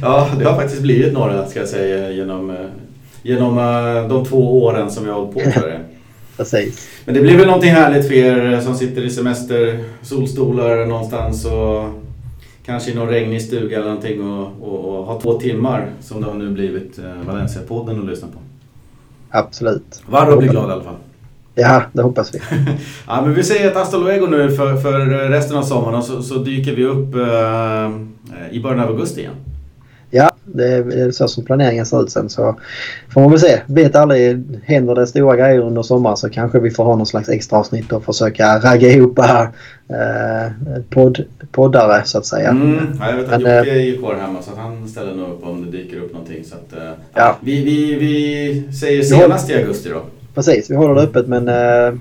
ja, det har faktiskt blivit några ska jag säga genom, genom uh, de två åren som vi har hållit på för det. Precis. Men det blir väl någonting härligt för er som sitter i semester, solstolar någonstans och kanske i någon regnig stuga eller någonting och, och, och ha två timmar som det har nu blivit eh, Valencia-podden att lyssna på. Absolut. Varro blir glad i alla fall. Ja, det hoppas vi. ja, men vi säger ett hasta luego nu för, för resten av sommaren och så, så dyker vi upp eh, i början av augusti igen. Ja, det är så som planeringen ser ut sen. Så får man väl se. Vet aldrig. Händer det stora grejer under sommaren så kanske vi får ha någon slags extra avsnitt och försöka ragga ihop äh, podd, poddare så att säga. Mm, ja, jag vet att Jocke är ju kvar hemma så han ställer nog upp om det dyker upp någonting. Så att, äh, ja. vi, vi, vi säger senast i augusti då. Precis, vi håller det öppet men äh,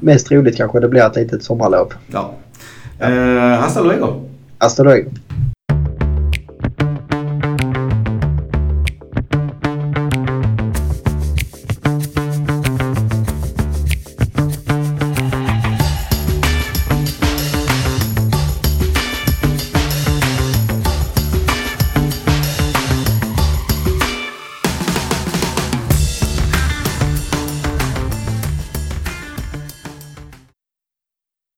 mest troligt kanske det blir ett litet sommarlov. Ja. ja. Eh, hasta luego! Hasta luego!